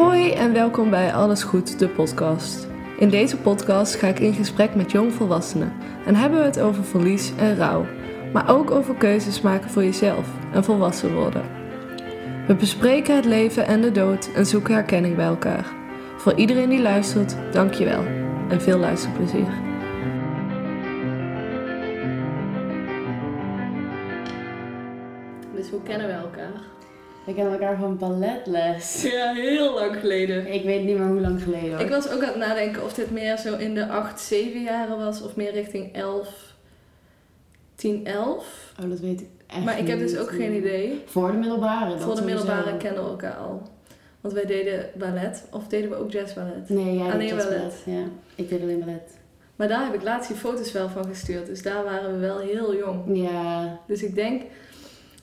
Hoi en welkom bij Alles Goed, de podcast. In deze podcast ga ik in gesprek met jongvolwassenen en hebben we het over verlies en rouw, maar ook over keuzes maken voor jezelf en volwassen worden. We bespreken het leven en de dood en zoeken herkenning bij elkaar. Voor iedereen die luistert, dankjewel en veel luisterplezier. Dus hoe kennen we elkaar? We kennen elkaar van balletles. Ja, heel lang geleden. Ik weet niet meer hoe lang geleden hoor. Ik was ook aan het nadenken of dit meer zo in de 8, 7 jaren was of meer richting 11, 10, 11. Oh, dat weet ik echt Maar ik heb dus ook geen idee. Voor de middelbare. dat Voor de middelbare kennen we elkaar al. Want wij deden ballet, of deden we ook jazzballet. Nee, jij Alleen ballet. ballet. Ja, ik deed alleen ballet. Maar daar heb ik laatst die foto's wel van gestuurd. Dus daar waren we wel heel jong. Ja, Dus ik denk,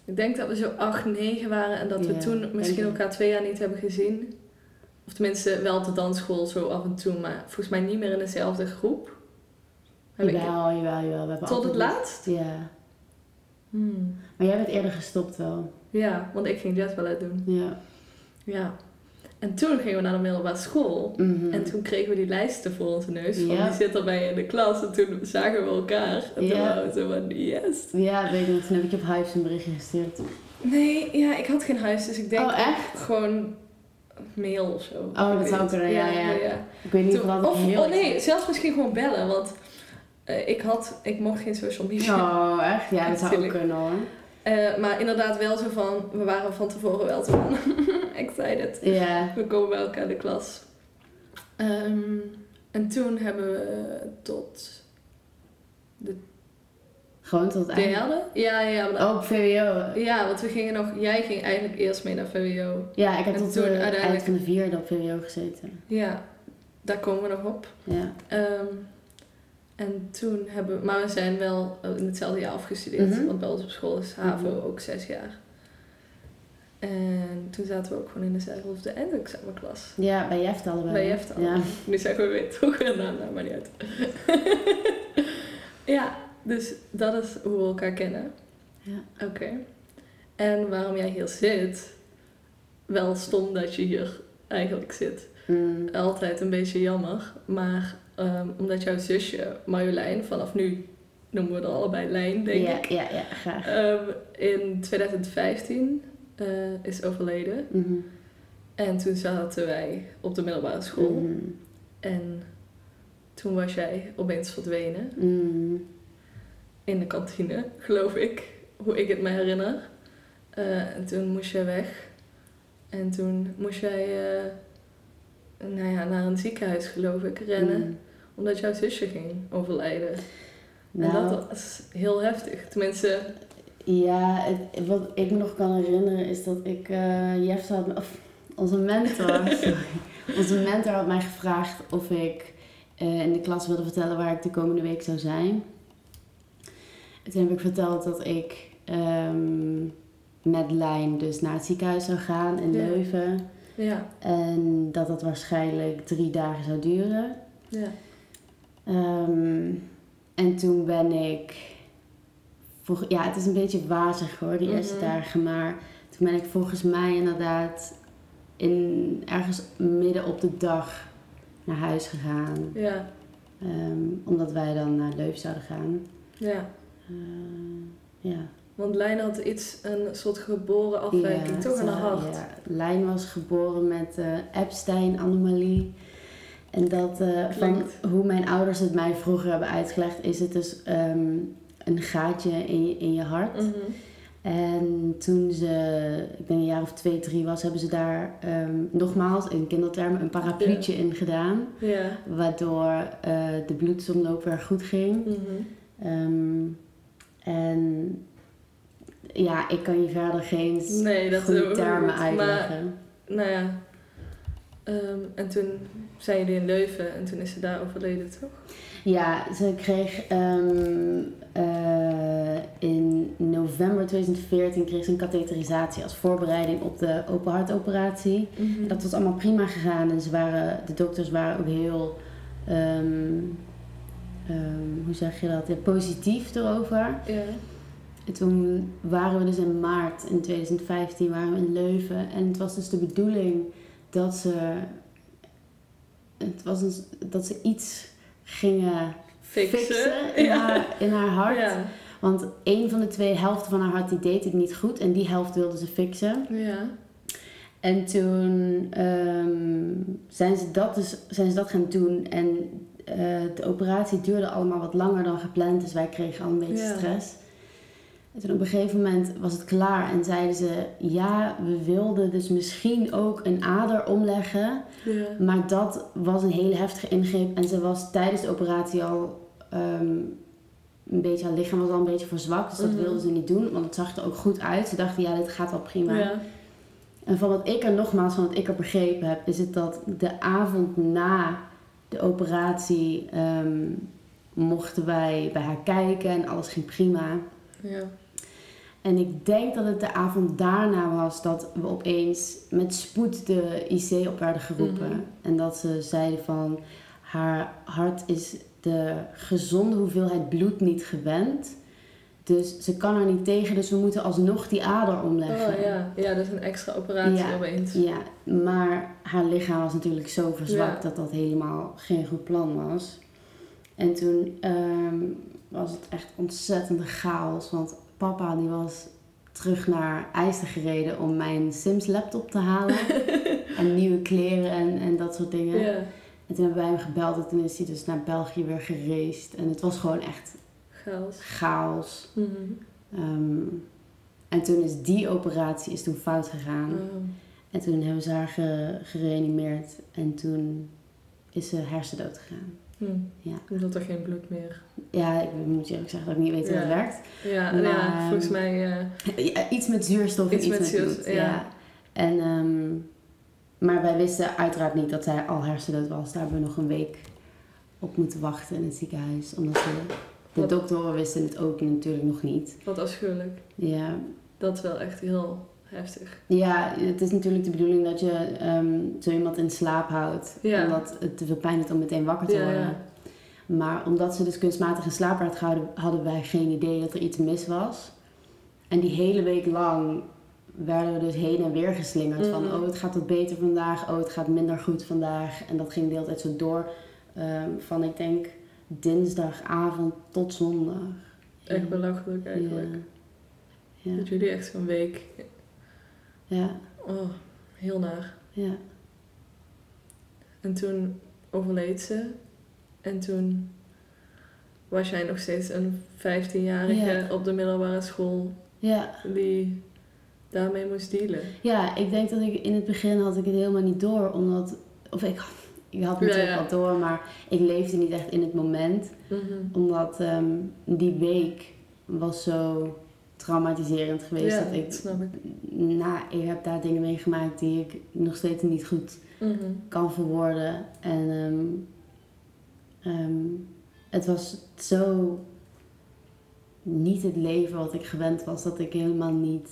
ik denk dat we zo 8, 9 waren en dat we toen misschien elkaar twee jaar niet hebben gezien. Of tenminste wel op de dansschool zo af en toe, maar volgens mij niet meer in dezelfde groep. Heb ik- jawel, jawel, jawel. We hebben Tot het laatst? Ja. Hmm. Maar jij bent eerder gestopt wel. Ja, want ik ging jazzballet doen. Ja. Ja. En toen gingen we naar de middelbare school. Mhm. En toen kregen we die lijsten voor onze neus. Van Ja. die zit erbij in de klas. En toen zagen we elkaar. En toen Ja. waren we zo van, yes. Ja, weet ik nog. Toen heb ik op Hives een berichtje gestuurd. Nee, ja, ik had geen huis. Dus ik denk Oh, echt? gewoon mail of zo. Oh, dat zou kunnen, ja, ja. Ik weet niet of dat of, oh nee, zelfs misschien gewoon bellen. Want eh, ik, had, ik mocht geen social media. Oh, echt? Ja, dat zou ook kunnen hoor. Eh, maar inderdaad wel zo van, we waren van tevoren wel zo van, excited. Ja. We komen bij elkaar in de klas. Ehm, en toen hebben we tot Gewoon tot het einde. derde. Ja, ja, maar- Oh, op VWO. ja, want we gingen nog, jij ging eigenlijk eerst mee naar VWO. Ja, ik heb En tot toen het uiteindelijk- eind van de vierde op VWO gezeten. Ja, daar komen we nog op. Ja. Ehm, en toen hebben we, maar we zijn wel in hetzelfde jaar afgestudeerd, Mhm. want bij ons op school is HAVO Mhm. ook zes jaar. En toen zaten we ook gewoon in dezelfde eindexamenklas. Ja, bij Jeft allebei. Bij Jeft al. Ja. Nu zeggen we weer toch weer naam, nou, maar niet uit. ja, dus dat is hoe we elkaar kennen. Ja. Oké. En waarom jij hier zit, wel stom dat je hier eigenlijk zit. Mm. Altijd een beetje jammer, maar ehm, omdat jouw zusje Marjolein, vanaf nu noemen we er allebei Lijn, denk ja, ik, ja, ja, graag. ehm, in 2015 eh, is overleden. Mhm. En toen zaten wij op de middelbare school. Mhm. En toen was jij opeens verdwenen Mhm. in de kantine, geloof ik, hoe ik het me herinner. Eh, en toen moest jij weg. En toen moest jij eh, nou ja, naar een ziekenhuis, geloof ik, rennen. Omdat jouw zusje ging overlijden. Nou, En dat was heel heftig. Tenminste, ja, het, wat ik me nog kan herinneren is dat ik eh Jeft had, of onze mentor, sorry, onze mentor had mij gevraagd of ik eh, in de klas wilde vertellen waar ik de komende week zou zijn. En toen heb ik verteld dat ik ehm, met Lijn dus naar het ziekenhuis zou gaan in Ja. Leuven. ja. En dat dat waarschijnlijk drie dagen zou duren. ja. Ehm, en toen ben ik. Voor, ja, het is een beetje wazig hoor, die eerste Mhm. dagen. Maar toen ben ik volgens mij inderdaad in, ergens midden op de dag naar huis gegaan. Ja, Ehm, omdat wij dan naar Leuven zouden gaan. ja. Eh, ja. Want Lijn had iets, een soort geboren afwijking, Ja, toch aan haar ze- hart. Ja. Lijn was geboren met eh Epstein-anomalie. En dat, eh, van hoe mijn ouders het mij vroeger hebben uitgelegd, is het dus ehm, een gaatje in je, in je hart. Mhm. En toen ze, ik denk een jaar of twee, drie was, hebben ze daar ehm, nogmaals in kindertermen een parapluutje in gedaan. Ja. Waardoor eh, de bloedsomloop weer goed ging. Mhm. Ehm, en ja, ik kan je verder geen Nee, goede termen uitleggen. Nou ja. Ehm, en toen zijn jullie in Leuven en toen is ze daar overleden, toch? Ja, ze kreeg ehm, eh, in november 2014 kreeg ze een katheterisatie als voorbereiding op de open hartoperatie. Mhm. Dat was allemaal prima gegaan en ze waren, de dokters waren ook heel, ehm, hoe zeg je dat, Ja, positief erover. Ja. En toen waren we dus in maart in 2015 waren we in Leuven en het was dus de bedoeling dat ze, het was een, dat ze iets gingen Fixen. fixen in, Ja. haar, in haar hart. Ja. Want een van de twee helften van haar hart die deed het niet goed en die helft wilde ze fixen. Ja. En toen ehm, zijn, ze dat dus, zijn ze dat gaan doen. En eh, de operatie duurde allemaal wat langer dan gepland. Dus wij kregen al een beetje Ja. stress. En toen op een gegeven moment was het klaar. En zeiden ze, ja, we wilden dus misschien ook een ader omleggen. Ja. Maar dat was een hele heftige ingreep. En ze was tijdens de operatie al ehm, een beetje... Haar lichaam was al een beetje verzwakt. Dus dat Mhm. wilden ze niet doen. Want het zag er ook goed uit. Ze dachten, ja, dit gaat wel prima. Ja. En van wat ik er nogmaals, van wat ik er begrepen heb, is het dat de avond na de operatie ehm, mochten wij bij haar kijken en alles ging prima. Ja. En ik denk dat het de avond daarna was dat we opeens met spoed de IC op werden geroepen. Mhm. En dat ze zeiden van haar hart is de gezonde hoeveelheid bloed niet gewend. Dus ze kan er niet tegen, dus we moeten alsnog die ader omleggen. Oh ja. Ja, dat is een extra operatie Ja. opeens. Ja, maar haar lichaam was natuurlijk zo verzwakt Ja. dat dat helemaal geen goed plan was. En toen ehm, was het echt ontzettende chaos, want papa die was terug naar IJsden gereden om mijn Sims laptop te halen. en nieuwe kleren en, en dat soort dingen. En toen hebben wij hem gebeld en toen is hij dus naar België weer gereisd. En het was gewoon echt Chaos. chaos. Mhm. Ehm, en toen is die operatie is toen fout gegaan. Oh. En toen hebben ze haar ge- gereanimeerd en toen is ze hersendood gegaan. Hm. Ja. Omdat er geen bloed meer. Ja, ik moet je eerlijk zeggen dat ik niet weet hoe Ja. dat werkt. Ja, Maar, ja volgens mij. eh, Ja, iets met zuurstof Iets iets met met, bloed. ja. En, ehm, maar wij wisten uiteraard niet dat zij al hersendood was. Daar hebben we nog een week op moeten wachten in het ziekenhuis. Omdat ze, de Wat- doktoren wisten het ook natuurlijk nog niet. wat afschuwelijk. Ja, Dat is wel echt heel heftig. Ja, het is natuurlijk de bedoeling dat je ehm, zo iemand in slaap houdt. Ja. Omdat het te veel pijn doet om meteen wakker te Ja, worden. Maar omdat ze dus kunstmatig in slaap werd gehouden, hadden wij geen idee dat er iets mis was. En die hele week lang werden we dus heen en weer geslingerd. Van, Mhm. oh, het gaat wat beter vandaag. Oh, het gaat minder goed vandaag. En dat ging de hele tijd zo door. ehm, van, ik denk, dinsdagavond tot zondag. Echt belachelijk eigenlijk. Ja. Ja. Dat jullie echt zo'n week. Ja. Oh, heel naar. Ja. En toen overleed ze. En toen was jij nog steeds een 15-jarige Ja. op de middelbare school Ja. die daarmee moest dealen. Ja, ik denk dat ik in het begin had ik het helemaal niet door, omdat... Of ik, ik had het natuurlijk ja. door, maar ik leefde niet echt in het moment. Mhm. Omdat ehm, die week was zo traumatiserend geweest ja, dat ik... snap ik. Nou, ik heb daar dingen meegemaakt die ik nog steeds niet goed Mhm. kan verwoorden. En ehm, het was zo niet het leven wat ik gewend was, dat ik helemaal niet...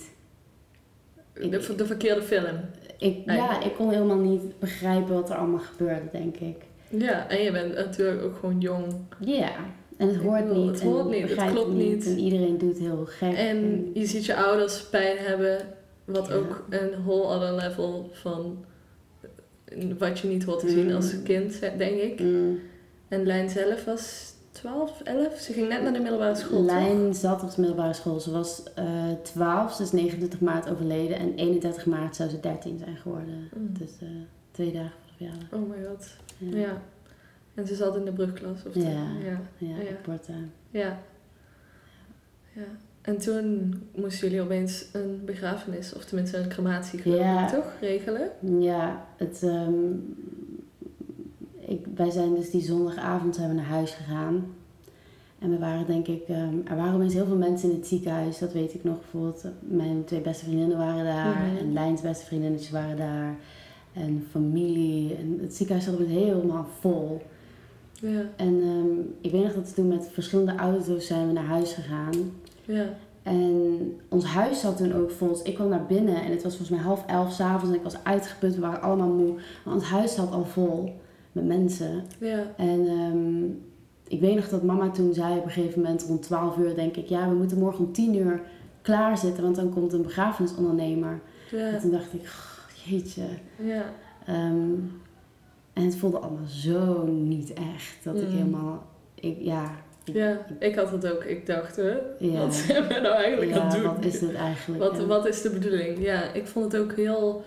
Ik- De, de verkeerde film. Ik, ja, ik kon helemaal niet begrijpen wat er allemaal gebeurde, denk ik. Ja, en je bent natuurlijk ook gewoon jong. Ja, en het hoort bedoel, niet. het hoort niet, het klopt niet. En iedereen doet heel gek. En je ziet je ouders pijn hebben, wat Ja. ook een whole other level van eh, wat je niet hoort te zien Mm. als kind, denk ik. Mm, En Lijn zelf was 12, 11. Ze ging net naar de middelbare school. toch? Lijn zat op de middelbare school. Ze was eh 12, ze is 29 maart overleden. En 31 maart zou ze 13 zijn geworden. Mm. Dus eh, twee dagen voor de verjaardag. Oh my god. Ja, Ja. En ze zat in de brugklas of zo. Ja. Ja. ja, Ja. Porta. ja. Ja. En toen moesten jullie opeens een begrafenis, of tenminste een crematie geloof Ja. toch? Regelen? Ja, het, ehm, ik, wij zijn dus die zondagavond zijn we naar huis gegaan. En we waren denk ik, ehm, er waren opeens heel veel mensen in het ziekenhuis, dat weet ik nog. Bijvoorbeeld mijn twee beste vriendinnen waren daar Mhm. en Lijns beste vriendinnetjes waren daar. En familie. En het ziekenhuis zat opeens helemaal vol. Ja. En ehm, ik weet nog dat we toen met verschillende auto's zijn we naar huis gegaan. Ja. En ons huis zat toen ook vol. Dus ik kwam naar binnen en het was volgens mij half elf s'avonds en ik was uitgeput. We waren allemaal moe. Maar ons huis zat al vol met mensen. Ja. En ehm, ik weet nog dat mama toen zei op een gegeven moment rond 12 uur denk ik... Ja, we moeten morgen om 10 uur klaar zitten, want dan komt een begrafenisondernemer. En Ja. toen dacht ik, "Goh, jeetje. Ja. Ehm, en het voelde allemaal zo niet echt. Dat ik Mm. helemaal... Ik, ja, Ja, ik had het ook. Ik dacht, hè, Ja. wat zijn we nou eigenlijk aan het doen? wat is dit eigenlijk? Wat, ja. wat is de bedoeling? Ja, ik vond het ook heel,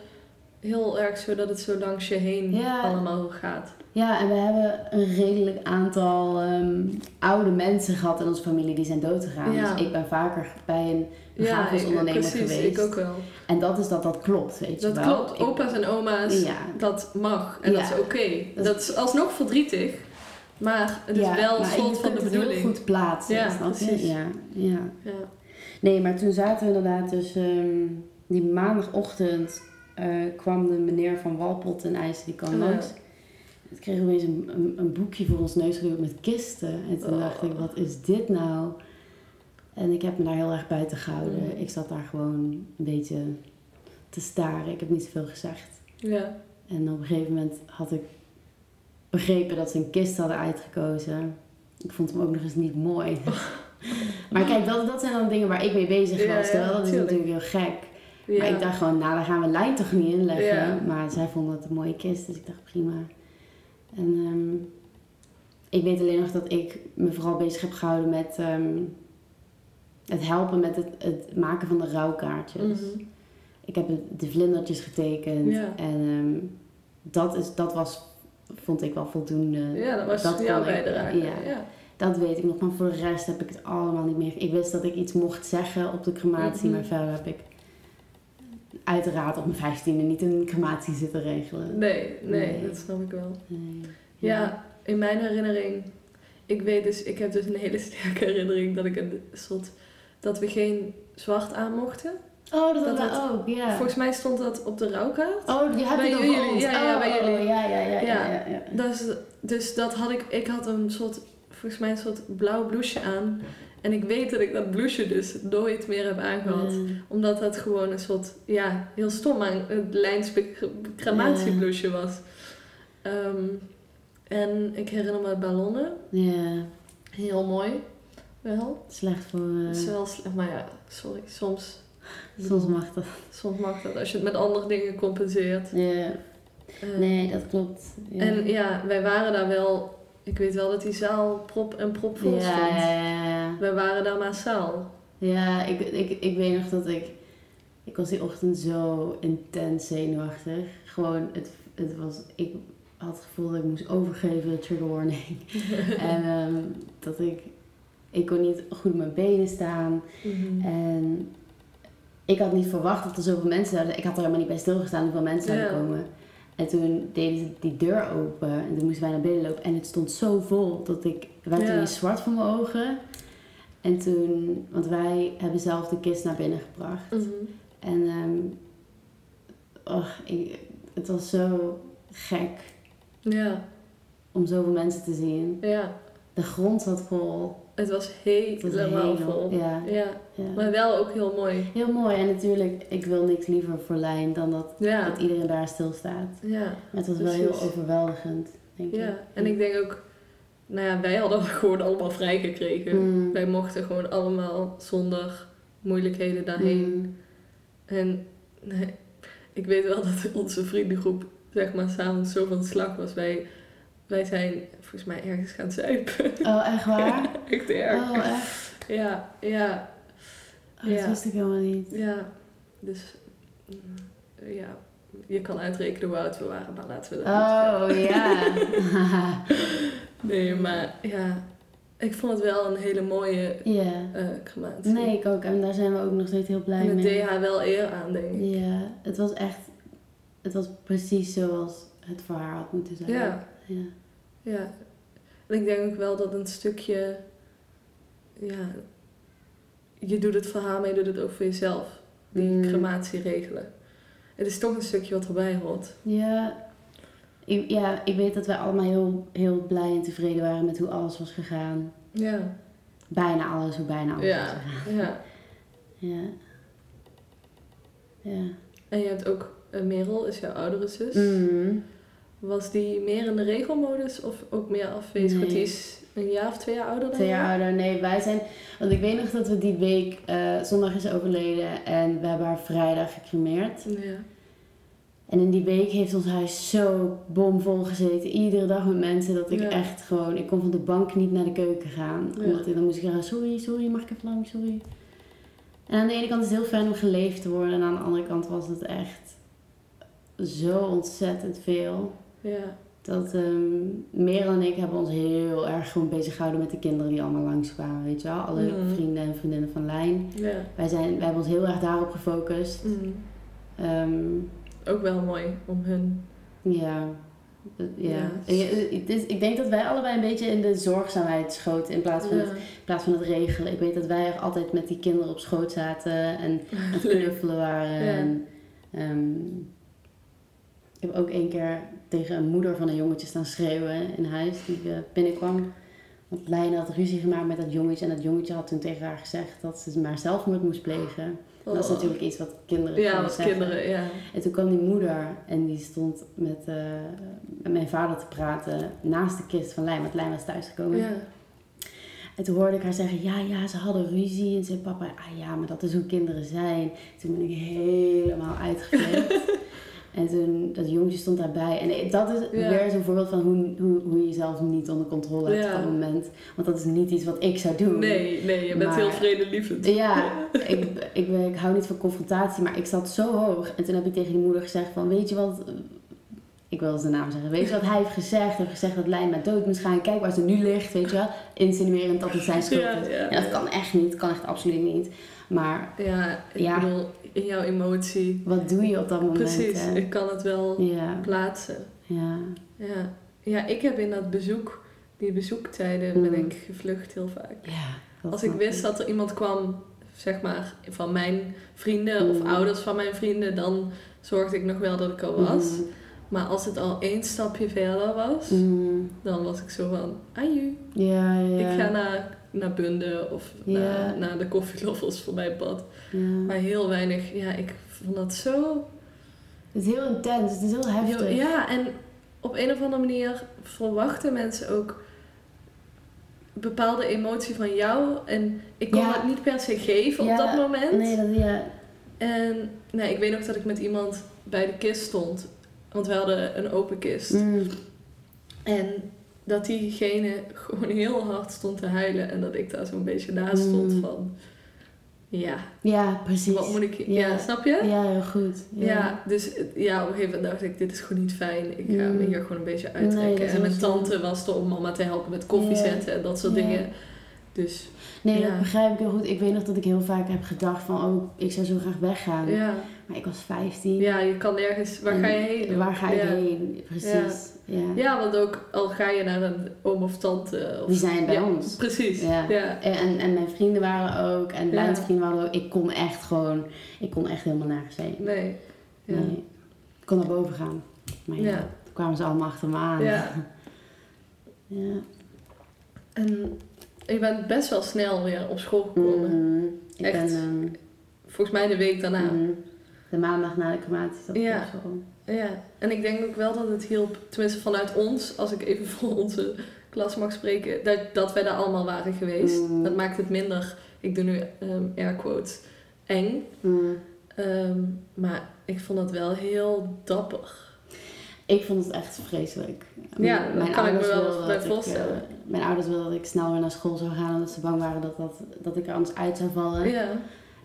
heel erg zo dat het zo langs je heen allemaal gaat. Ja, en we hebben een redelijk aantal ehm, oude mensen gehad in onze familie die zijn doodgegaan. Ja. Dus ik ben vaker bij een Ja, begrafenisondernemer precies. geweest. Ik ook wel. En dat is dat dat klopt, weet Dat je wel. klopt. Ik- Opa's en oma's, Ja. dat mag. En dat Ja. is oké. Dat Dat, is- alsnog verdrietig. Maar het is ja, wel een soort van de kunt het bedoeling. heel goed plaatsen, Ja, precies. Ja, ja. Ja. Nee, maar toen zaten we inderdaad dus... ehm, die maandagochtend eh, kwam de meneer van Walpot en IJs, die kwam Ja. langs. Kregen we eens een, een, een boekje voor ons neus geduwd met kisten. En toen Oh. dacht ik, wat is dit nou? En ik heb me daar heel erg buiten gehouden. Mm. Ik zat daar gewoon een beetje te staren. Ik heb niet zoveel gezegd. ja. En op een gegeven moment had ik begrepen dat ze een kist hadden uitgekozen. Ik vond hem ook nog eens niet mooi. maar kijk, dat, dat zijn dan dingen waar ik mee bezig was. ja, dat is tuurlijk. natuurlijk heel gek. Ja. Maar ik dacht gewoon, nou, daar gaan we lijn toch niet in leggen. Maar zij vonden het een mooie kist, dus ik dacht prima. En ehm, ik weet alleen nog dat ik me vooral bezig heb gehouden met ehm, het helpen met het, het maken van de rouwkaartjes. Mhm. Ik heb de vlindertjes getekend. Ja. En ehm, dat, is, dat was, vond ik wel voldoende. Ja, dat was Dat jouw bijdrage. ja. Ja. Dat weet ik nog, maar voor de rest heb ik het allemaal niet meer. Ik wist dat ik iets mocht zeggen op de crematie, Mhm. maar verder heb ik uiteraard op mijn vijftiende niet een crematie zitten regelen. Nee, nee, Nee. dat snap ik wel. Nee. Ja, in mijn herinnering, ik weet dus, ik heb dus een hele sterke herinnering dat ik een soort, dat we geen zwart aan mochten. Oh, dat, Dat ook, ja. Volgens mij stond dat op de rouwkaart. Oh, het over jullie, ons. ja, ja, Oh, bij oh, jullie. Ja, ja, ja, ja, Ja. ja, ja. Dus, dus dat had ik, ik had een soort, volgens mij een soort blauw blouseje aan. En ik weet dat ik dat blouseje dus nooit meer heb aangehad. Mm. Omdat dat gewoon een soort, ja, heel stom, maar een lijnspik crematieblouseje was. Ehm, en ik herinner me ballonnen. Ja, Heel mooi. Wel. slecht voor... is wel slecht, maar ja, sorry. Soms, soms mag dat. soms mag dat als je het met andere dingen compenseert. Ja. Eh, Nee, dat klopt. Ja. En ja, wij waren daar wel. Ik weet wel dat die zaal prop en prop vol ja, stond. ja, ja, ja. Wij waren daar massaal. Ja, ik, ik, ik weet nog dat ik... Ik was die ochtend zo intens zenuwachtig. Gewoon, het, het was... Ik had het gevoel dat ik moest overgeven, trigger warning. en ehm, dat ik... Ik kon niet goed op mijn benen staan. Mhm. En ik had niet verwacht dat er zoveel mensen zouden... Ik had er helemaal niet bij stilgestaan hoeveel mensen zouden komen. En toen deden ze die deur open en toen moesten wij naar binnen lopen. En het stond zo vol dat ik... Werd Ja. ineens zwart voor mijn ogen. En toen... Want wij hebben zelf de kist naar binnen gebracht. Mhm. En ehm oh, ik, het was zo gek Ja, om zoveel mensen te zien. ja. De grond zat vol. Het was helemaal vol. Ja, Ja, ja. maar wel ook heel mooi. Heel mooi. En natuurlijk, ik wil niks liever voor Lijn dan dat, Ja, dat iedereen daar stilstaat. ja, Maar het was wel heel overweldigend, denk ik. ja. En ik denk ook, nou ja, wij hadden gewoon allemaal vrijgekregen. Mm. Wij mochten gewoon allemaal zonder moeilijkheden daarheen. Mm. En nee, ik weet wel dat onze vriendengroep, zeg maar, s'avonds zo van slag was. Wij, wij zijn volgens mij ergens gaan zuipen. Oh, echt waar? Echt erg. Oh, echt? Ja, ja, Oh, dat Ja. wist ik helemaal niet. ja. Dus, mm, ja. Je kan uitrekenen hoe oud we waren, maar laten we dat Oh, ja. Nee, maar ja, ik vond het wel een hele mooie ja. eh crematie. Nee, ik ook. En daar zijn we ook nog steeds heel blij en het mee. deed haar wel eer aan, denk ik. Ja, het was echt... Het was precies zoals het voor haar had moeten zijn. Ja, Ja. Ja. En ik denk ook wel dat een stukje, ja, je doet het voor haar, maar je doet het ook voor jezelf. Die Mm. crematie regelen. Het is toch een stukje wat erbij hoort. Ja. Ik, ja, ik weet dat wij allemaal heel, heel blij en tevreden waren met hoe alles was gegaan. Ja, Bijna alles, hoe bijna alles was gegaan. ja. Ja. Ja. En je hebt ook uh, Merel, is jouw oudere zus. Mm. Was die meer in de regelmodus of ook meer afwezig? Want die Nee. is een jaar of twee jaar ouder dan Twee jaar ouder. Nee, wij zijn... Want ik weet nog dat we die week... eh, zondag is overleden en we hebben haar vrijdag gecremeerd. Ja. En in die week heeft ons huis zo bomvol gezeten. Iedere dag met mensen dat ik Ja. echt gewoon... Ik kon van de bank niet naar de keuken gaan. Ja. Omdat ik dan moest ik zeggen, sorry, sorry, mag ik even lang, sorry. En aan de ene kant is het heel fijn om geleefd te worden. En aan de andere kant was het echt zo ontzettend veel. Ja. Dat ehm Merel en ik hebben ons heel erg gewoon bezig gehouden met de kinderen die allemaal langskwamen, weet je wel. Alle Mhm. vrienden en vriendinnen van Lijn. Ja. Wij, zijn, wij hebben ons heel erg daarop gefocust. Mm. Ehm, Ook wel mooi om hun. ja. Eh, ja. Ja. Eh, het is- ik denk dat wij allebei een beetje in de zorgzaamheid schoten in plaats van, het, in plaats van het regelen. Ik weet dat wij er altijd met die kinderen op schoot zaten en aan het knuffelen waren. En, ehm, ik heb ook één keer tegen een moeder van een jongetje staan schreeuwen in huis die eh, binnenkwam. Want Lijn had ruzie gemaakt met dat jongetje en dat jongetje had toen tegen haar gezegd dat ze maar zelfmoord moest plegen. Dat is Oh. natuurlijk iets wat kinderen Ja, wat zeggen. kinderen, ja. En toen kwam die moeder en die stond met, eh, met mijn vader te praten naast de kist van Lijn, want Lijn was thuisgekomen. Ja. En toen hoorde ik haar zeggen, ja, ja, ze hadden ruzie. En zei papa, ah ja, maar dat is hoe kinderen zijn. Toen ben ik helemaal uitgeflipt. en toen, dat jongetje stond daarbij. En dat is Ja. weer zo'n voorbeeld van hoe, hoe, hoe je jezelf niet onder controle hebt Ja. op dat moment. Want dat is niet iets wat ik zou doen. Nee, nee, je bent Maar- heel vredelievend. Ja, ik, ik, ik hou niet van confrontatie, maar ik zat zo hoog. En toen heb ik tegen die moeder gezegd van, weet je wat... Ik wil zijn naam zeggen. Weet je wat hij heeft gezegd? Hij heeft gezegd dat Lijn met dood moest gaan. Kijk waar ze nu ligt, weet je wel. Insinuerend dat het zijn schuld is. ja, En dat kan echt niet. kan echt absoluut niet. Maar Ja, ik bedoel, in jouw emotie. wat doe je op dat moment? Precies, hè? ik kan het wel Ja, plaatsen. ja. Ja. ja, ik heb in dat bezoek, die bezoektijden, ben Mm. ik gevlucht heel vaak. ja Als ik wist dat er iemand kwam, zeg maar, van mijn vrienden of Mm. ouders van mijn vrienden, dan zorgde ik nog wel dat ik er was. Mhm. Maar als het al één stapje verder was, dan was ik zo van, aju, Ja, ja. ik ga naar, naar Bunde of Ja. naar, naar de koffieloffels voor mijn pad. Ja. Maar heel weinig, ja, ik vond dat zo... Het is heel intens. Het is heel heftig. heel- ja, en op een of andere manier verwachten mensen ook bepaalde emotie van jou. En ik kon Ja. dat niet per se geven op dat moment. Nee, dat, ja. En nee, ik weet nog dat ik met iemand bij de kist stond. Want we hadden een open kist. Mm. En dat diegene gewoon heel hard stond te huilen. En dat ik daar zo'n beetje naast stond Mm. van... Ja, Ja, precies. wat moet ik... Ja, Ja. snap je? Ja, heel goed. Ja. dus ja, op een gegeven moment dacht ik, dit is gewoon niet fijn. Ik ga Mm. me hier gewoon een beetje uittrekken. en mijn tante was er om mama te helpen met koffie zetten en dat soort dingen. Dus Nee, Ja. dat begrijp ik heel goed. Ik weet nog dat ik heel vaak heb gedacht van, oh, ik zou zo graag weggaan. ja, Maar ik was 15. ja je kan nergens... Waar En ga je heen? Waar ga ja. heen? Precies. Ja. Ja, want ook al ga je naar een oom of tante... Of, Die zijn bij ons. Precies, Ja. En, en mijn vrienden waren ook. En Ja. Lijn's vrienden waren ook. Ik kon echt gewoon... Ik kon echt helemaal nergens heen. Nee. Nee. Ik kon naar boven gaan. Maar ja, toen kwamen ze allemaal achter me aan. Ja. Ja. En je bent best wel snel weer op school gekomen. Mhm. Ik Echt? ben... ehm, Volgens mij de week daarna. mhm. De maandag na de crematie ik Ja. Ja, en ik denk ook wel dat het hielp, tenminste vanuit ons, als ik even voor onze klas mag spreken, dat, dat wij daar allemaal waren geweest. Mm. Dat maakt het minder, ik doe nu ehm air quotes, eng. Mhm. Ehm, maar ik vond dat wel heel dapper. Ik vond het echt vreselijk. Ja, dat kan ik me ouders wel bij dat ik, voorstellen. eh, mijn ouders wilden dat ik snel weer naar school zou gaan omdat ze bang waren dat, dat, dat ik er anders uit zou vallen. Ja,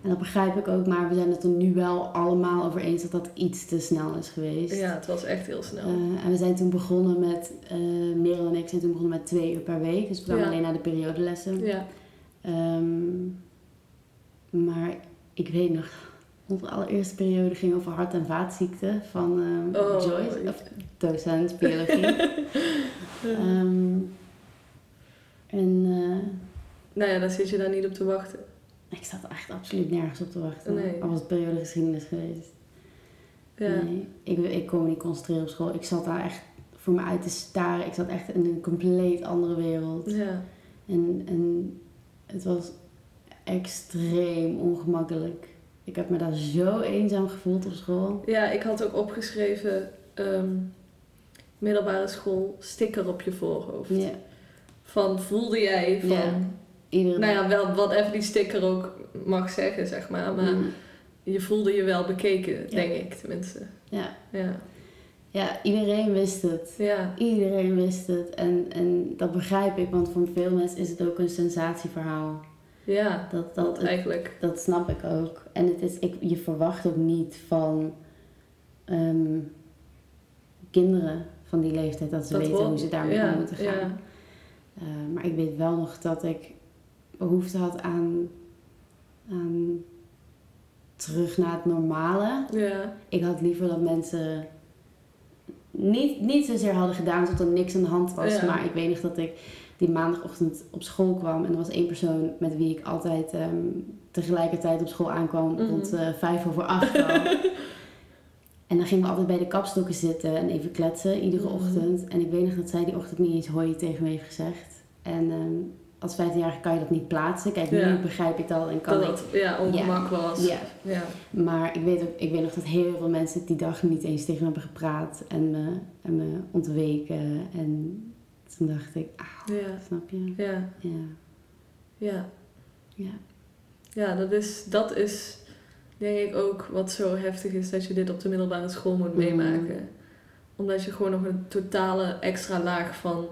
En dat begrijp ik ook, maar we zijn het er nu wel allemaal over eens dat dat iets te snel is geweest. ja, het was echt heel snel. Eh, en we zijn toen begonnen met, eh Merel en ik zijn toen begonnen met twee uur per week. Dus we kwamen Ja. alleen naar de periodelessen. Ja, Ehm, maar ik weet nog, onze allereerste periode ging over hart- en vaatziekten van ehm, Oh. Joyce, of docent biologie. Ehm, en nou ja, dan zit je daar niet op te wachten. Ik zat echt absoluut nergens op te wachten. Nee. Al was het periode geschiedenis geweest. Ja, Nee, ik, ik kon me niet concentreren op school. Ik zat daar echt voor me uit te staren. Ik zat echt in een compleet andere wereld. ja. En, en het was extreem ongemakkelijk. Ik heb me daar zo eenzaam gevoeld op school. ja ik had ook opgeschreven, ehm, middelbare school, sticker op je voorhoofd. Ja, Van, voelde jij van... Ja. Iedere Nou ja, wel wat even die sticker ook mag zeggen, zeg maar. Maar Mm. je voelde je wel bekeken, Ja. denk ik tenminste. Ja. Ja. ja, iedereen wist het. Ja. Iedereen wist het. En, en dat begrijp ik, want voor veel mensen is het ook een sensatieverhaal. Ja, Dat, dat het- eigenlijk. dat snap ik ook. En het is, ik, je verwacht ook niet van ehm, kinderen van die leeftijd dat ze Dat weten hoe ze daarmee ja, om moeten gaan. Ja. Eh, maar ik weet wel nog dat ik behoefte had aan, aan terug naar het normale. Ja. Ik had liever dat mensen niet, niet zozeer hadden gedaan tot er niks aan de hand was. Ja. Maar ik weet nog dat ik die maandagochtend op school kwam. En er was één persoon met wie ik altijd ehm, tegelijkertijd op school aankwam. Mhm. Rond eh, vijf over acht al. En dan gingen we altijd bij de kapstokken zitten en even kletsen iedere Mhm. ochtend. En ik weet nog dat zij die ochtend niet eens hoi tegen me heeft gezegd. En ehm, als 15-jarige kan je dat niet plaatsen. Kijk, nu Ja. begrijp ik dat en kan Dat het ja, ongemak was. ja, Ja. maar ik weet, ook, ik weet nog dat heel veel mensen die dag niet eens tegen me hebben gepraat en me, en me ontweken. En toen dacht ik, ah, snap je? Ja. Ja. Ja. Ja. Ja, dat is, dat is denk ik ook wat zo heftig is dat je dit op de middelbare school moet Mhm. meemaken. Omdat je gewoon nog een totale extra laag van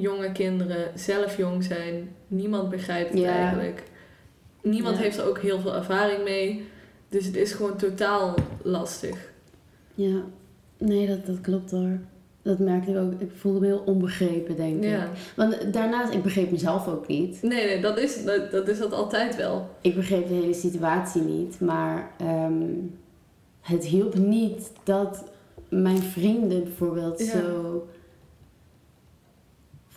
jonge kinderen, zelf jong zijn, niemand begrijpt het eigenlijk. Niemand heeft er ook heel veel ervaring mee. Dus het is gewoon totaal lastig. Ja. Nee, dat, dat klopt hoor. Dat merkte ik ook. Ik voelde me heel onbegrepen, denk ik. Ja. Want daarnaast, ik begreep mezelf ook niet. Nee, nee, dat is dat, dat is dat altijd wel. Ik begreep de hele situatie niet. Maar ehm, het hielp niet dat mijn vrienden bijvoorbeeld Ja. zo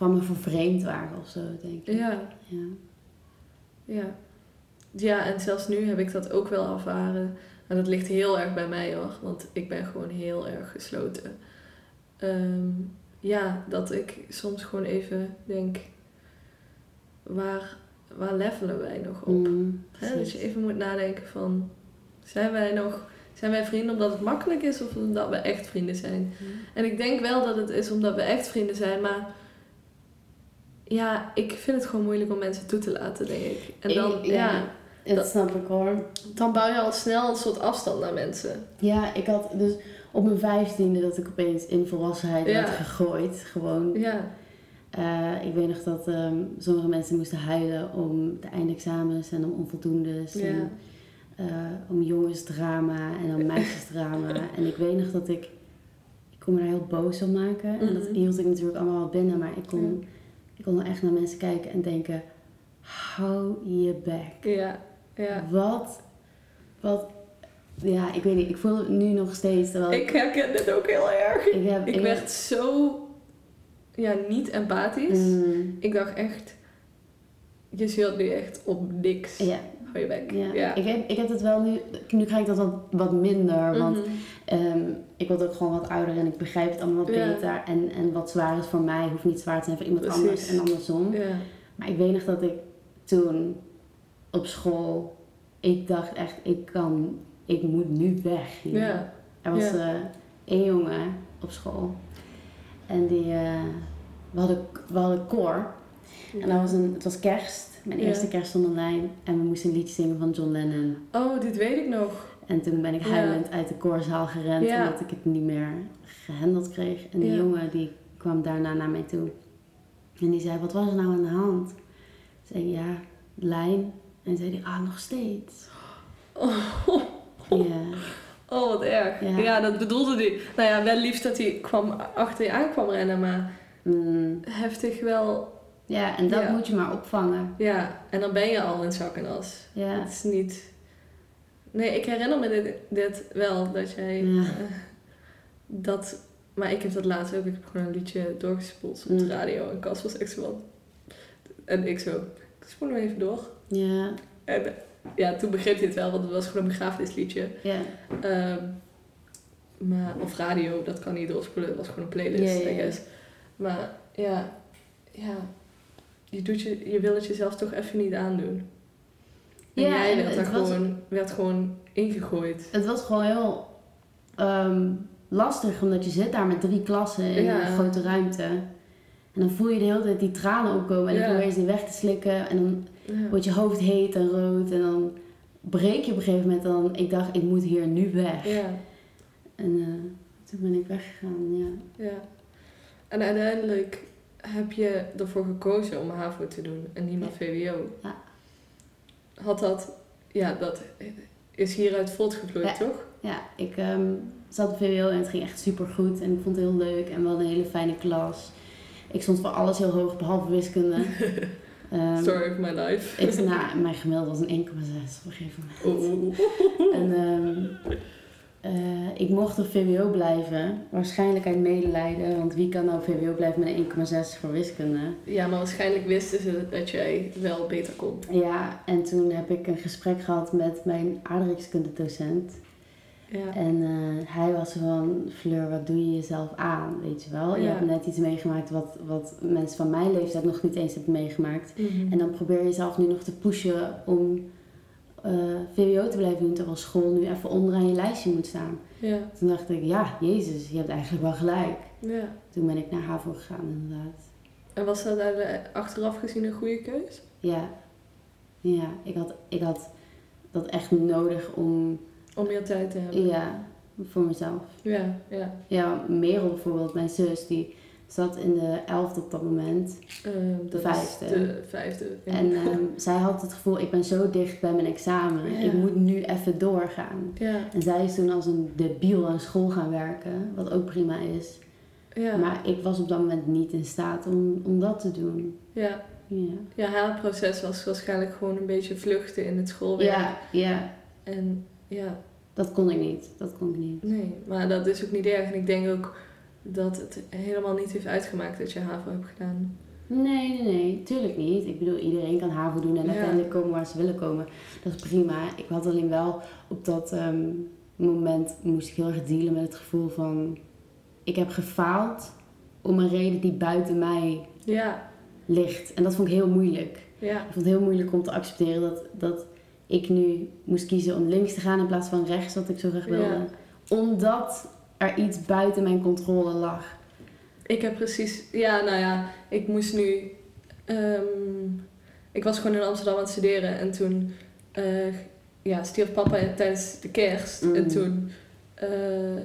van me vervreemd waren of zo, denk ik. Ja. Ja. Ja. Ja, en zelfs nu heb ik dat ook wel ervaren. En dat ligt heel erg bij mij hoor, want ik ben gewoon heel erg gesloten. Ehm, ja, dat ik soms gewoon even denk, waar, waar levelen wij nog op? Mm, dat je even moet nadenken van, zijn wij nog, zijn wij vrienden omdat het makkelijk is of omdat we echt vrienden zijn? En ik denk wel dat het is omdat we echt vrienden zijn, maar ja, ik vind het gewoon moeilijk om mensen toe te laten, denk ik. En dan, Ik- ja, ja. Dat, snap ik hoor. dan bouw je al snel een soort afstand naar mensen. Ja, ik had dus op mijn vijftiende dat ik opeens in volwassenheid Ja. werd gegooid. Gewoon. Ja, Eh, ik weet nog dat ehm, sommige mensen moesten huilen om de eindexamens en om onvoldoendes. ja, En, eh, om jongensdrama en om meisjesdrama. en ik weet nog dat ik... Ik kon me daar heel boos om maken. En dat Mhm. hield ik natuurlijk allemaal wel binnen. Maar ik kon, ik kon er echt naar mensen kijken en denken... Hou je bek. ja, ja. Wat, wat, ja, ik weet niet, ik voel het nu nog steeds. Terwijl Ik herken dit ook heel erg. ik heb, Ik heb- werd zo, ja, niet empathisch. Mm, Ik dacht echt, je zult nu echt op niks. ja, Hou je bek. ja. Ja. Ik, heb, ik heb het wel nu, nu krijg ik dat wat, wat minder, want Mhm. ehm, ik word ook gewoon wat ouder en ik begrijp het allemaal wat Ja. beter. En, en wat zwaar is voor mij, hoeft niet zwaar te zijn voor iemand Precies. anders en andersom. Ja. Maar ik weet nog dat ik toen op school, ik dacht echt, ik kan, ik moet nu weg. Ja. Er was eh, één jongen op school. En die, eh, we, hadden, we hadden koor. En dat was een, het was kerst, mijn eerste kerst zonder lijn. En we moesten een liedje zingen van John Lennon. Oh, dit weet ik nog. En toen ben ik huilend uit de koorzaal gerend, omdat ik het niet meer gehandeld kreeg. En die jongen die kwam daarna naar mij toe. En die zei, wat was er nou aan de hand? Ik zei, ja, lijn. En zei hij, ah, nog steeds. Oh, oh wat erg. Ja. Ja. dat bedoelde hij. Nou ja, wel liefst dat hij kwam, achter je aan kwam rennen, maar Mm. heftig wel. Ja, en dat Ja. moet je maar opvangen. Ja, en dan ben je al in zak en as. Ja. Het is niet... Nee, ik herinner me dit, dit wel, dat jij... Ja. eh, dat... Maar ik heb dat laatst ook. Ik heb gewoon een liedje doorgespoeld op de Mm. radio. En Cas was echt zo van... En ik zo... Ik spoel hem even door. Ja. En ja, toen begreep hij het wel, want het was gewoon een begrafenisliedje. Ja. Ehm, maar, of radio, dat kan niet doorspoelen. Het was gewoon een playlist, Ja, ja, I ja. guess. Maar ja, ja je, doet je, je wil het jezelf toch even niet aandoen. En Ja, jij werd, daar gewoon, werd gewoon ingegooid. Het was gewoon heel ehm, lastig, omdat je zit daar met drie klassen in Ja. een grote ruimte. En dan voel je de hele tijd die tranen opkomen en dan Ja. probeer je ze weg te slikken. En dan Ja. wordt je hoofd heet en rood. En dan breek je op een gegeven moment dan, ik dacht, ik moet hier nu weg. Ja, En eh, toen ben ik weggegaan, ja. ja. En uiteindelijk heb je ervoor gekozen om HAVO te doen en niet meer VWO. Ja. Had dat, ja, dat is hieruit voortgevloeid, Ja. toch? Ja, ik ehm, zat op VWO en het ging echt super goed en ik vond het heel leuk en we hadden een hele fijne klas. Ik stond voor alles heel hoog, behalve wiskunde. Ehm, Story of my life. ik, nou, mijn gemiddelde was een 1,6 op een gegeven moment. En ehm, eh, ik mocht op VWO blijven, waarschijnlijk uit medelijden, want wie kan nou VWO blijven met een 1,6 voor wiskunde? Ja, maar waarschijnlijk wisten ze dat jij wel beter kon. Ja, en toen heb ik een gesprek gehad met mijn aardrijkskundedocent. Ja. En eh, hij was van, Fleur, wat doe je jezelf aan, weet je wel? Je Ja. hebt net iets meegemaakt wat, wat mensen van mijn leeftijd nog niet eens hebben meegemaakt. Mhm. En dan probeer je jezelf nu nog te pushen om eh, VWO te blijven doen, terwijl school nu even onderaan je lijstje moet staan. ja. Toen dacht ik, ja, jezus, je hebt eigenlijk wel gelijk. ja. Toen ben ik naar HAVO gegaan, inderdaad. En was dat daar de- achteraf gezien een goede keus? Ja, ja ik, had, ik had dat echt nodig om, Om meer tijd te hebben? ja, voor mezelf. Ja, ja. Ja, Merel bijvoorbeeld, mijn zus, die zat in de elfde op dat moment. Ehm, dat vijfde. de vijfde. ja. En ehm, zij had het gevoel, ik ben zo dicht bij mijn examen. Ja. Ik moet nu even doorgaan. ja, En zij is toen als een debiel aan school gaan werken, wat ook prima is. ja, Maar ik was op dat moment niet in staat om, om dat te doen. ja. Ja, Ja, haar proces was waarschijnlijk gewoon een beetje vluchten in het schoolwerk. ja, ja En ja, dat kon ik niet. Dat kon ik niet. nee. Maar dat is ook niet erg. En ik denk ook dat het helemaal niet heeft uitgemaakt dat je HAVO hebt gedaan. Nee, nee, nee, tuurlijk niet. Ik bedoel, iedereen kan HAVO doen en Ja. uiteindelijk komen waar ze willen komen. Dat is prima. Ik had alleen wel op dat ehm, moment moest ik heel erg dealen met het gevoel van... Ik heb gefaald om een reden die buiten mij Ja, ligt. En dat vond ik heel moeilijk. ja, Ik vond het heel moeilijk om te accepteren dat, dat ik nu moest kiezen om links te gaan in plaats van rechts, wat ik zo graag wilde. Ja. Omdat er iets buiten mijn controle lag. Ik heb precies, ja, nou ja, ik moest nu, ehm, ik was gewoon in Amsterdam aan het studeren en toen eh, ja, stierf papa tijdens de kerst. Mm. En toen eh,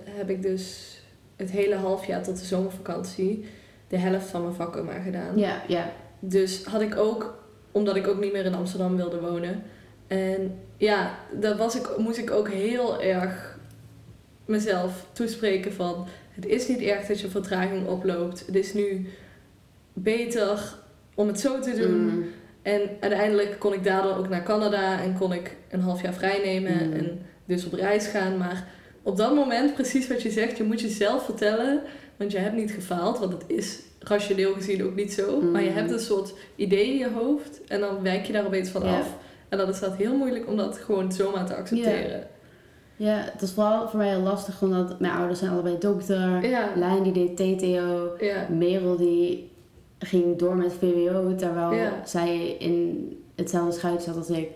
heb ik dus het hele half jaar tot de zomervakantie de helft van mijn vakken maar gedaan. Ja, ja. Dus had ik ook, omdat ik ook niet meer in Amsterdam wilde wonen. En ja, dat was ik, moest ik ook heel erg mezelf toespreken van... Het is niet erg dat je vertraging oploopt. Het is nu beter om het zo te doen. Mm. En uiteindelijk kon ik daardoor ook naar Canada en kon ik een half jaar vrij nemen Mm. en dus op reis gaan. Maar op dat moment, precies wat je zegt, je moet jezelf vertellen, want je hebt niet gefaald, want het is rationeel gezien ook niet zo. Mm. Maar je hebt een soort idee in je hoofd en dan wijk je daar opeens van af. En dan is dat heel moeilijk om dat gewoon zomaar te accepteren. Ja, het was vooral voor mij heel lastig, omdat mijn ouders zijn allebei dokter. Ja, Lijn die deed TTO. ja, Merel die ging door met VWO, terwijl Ja. zij in hetzelfde schuitje zat als ik.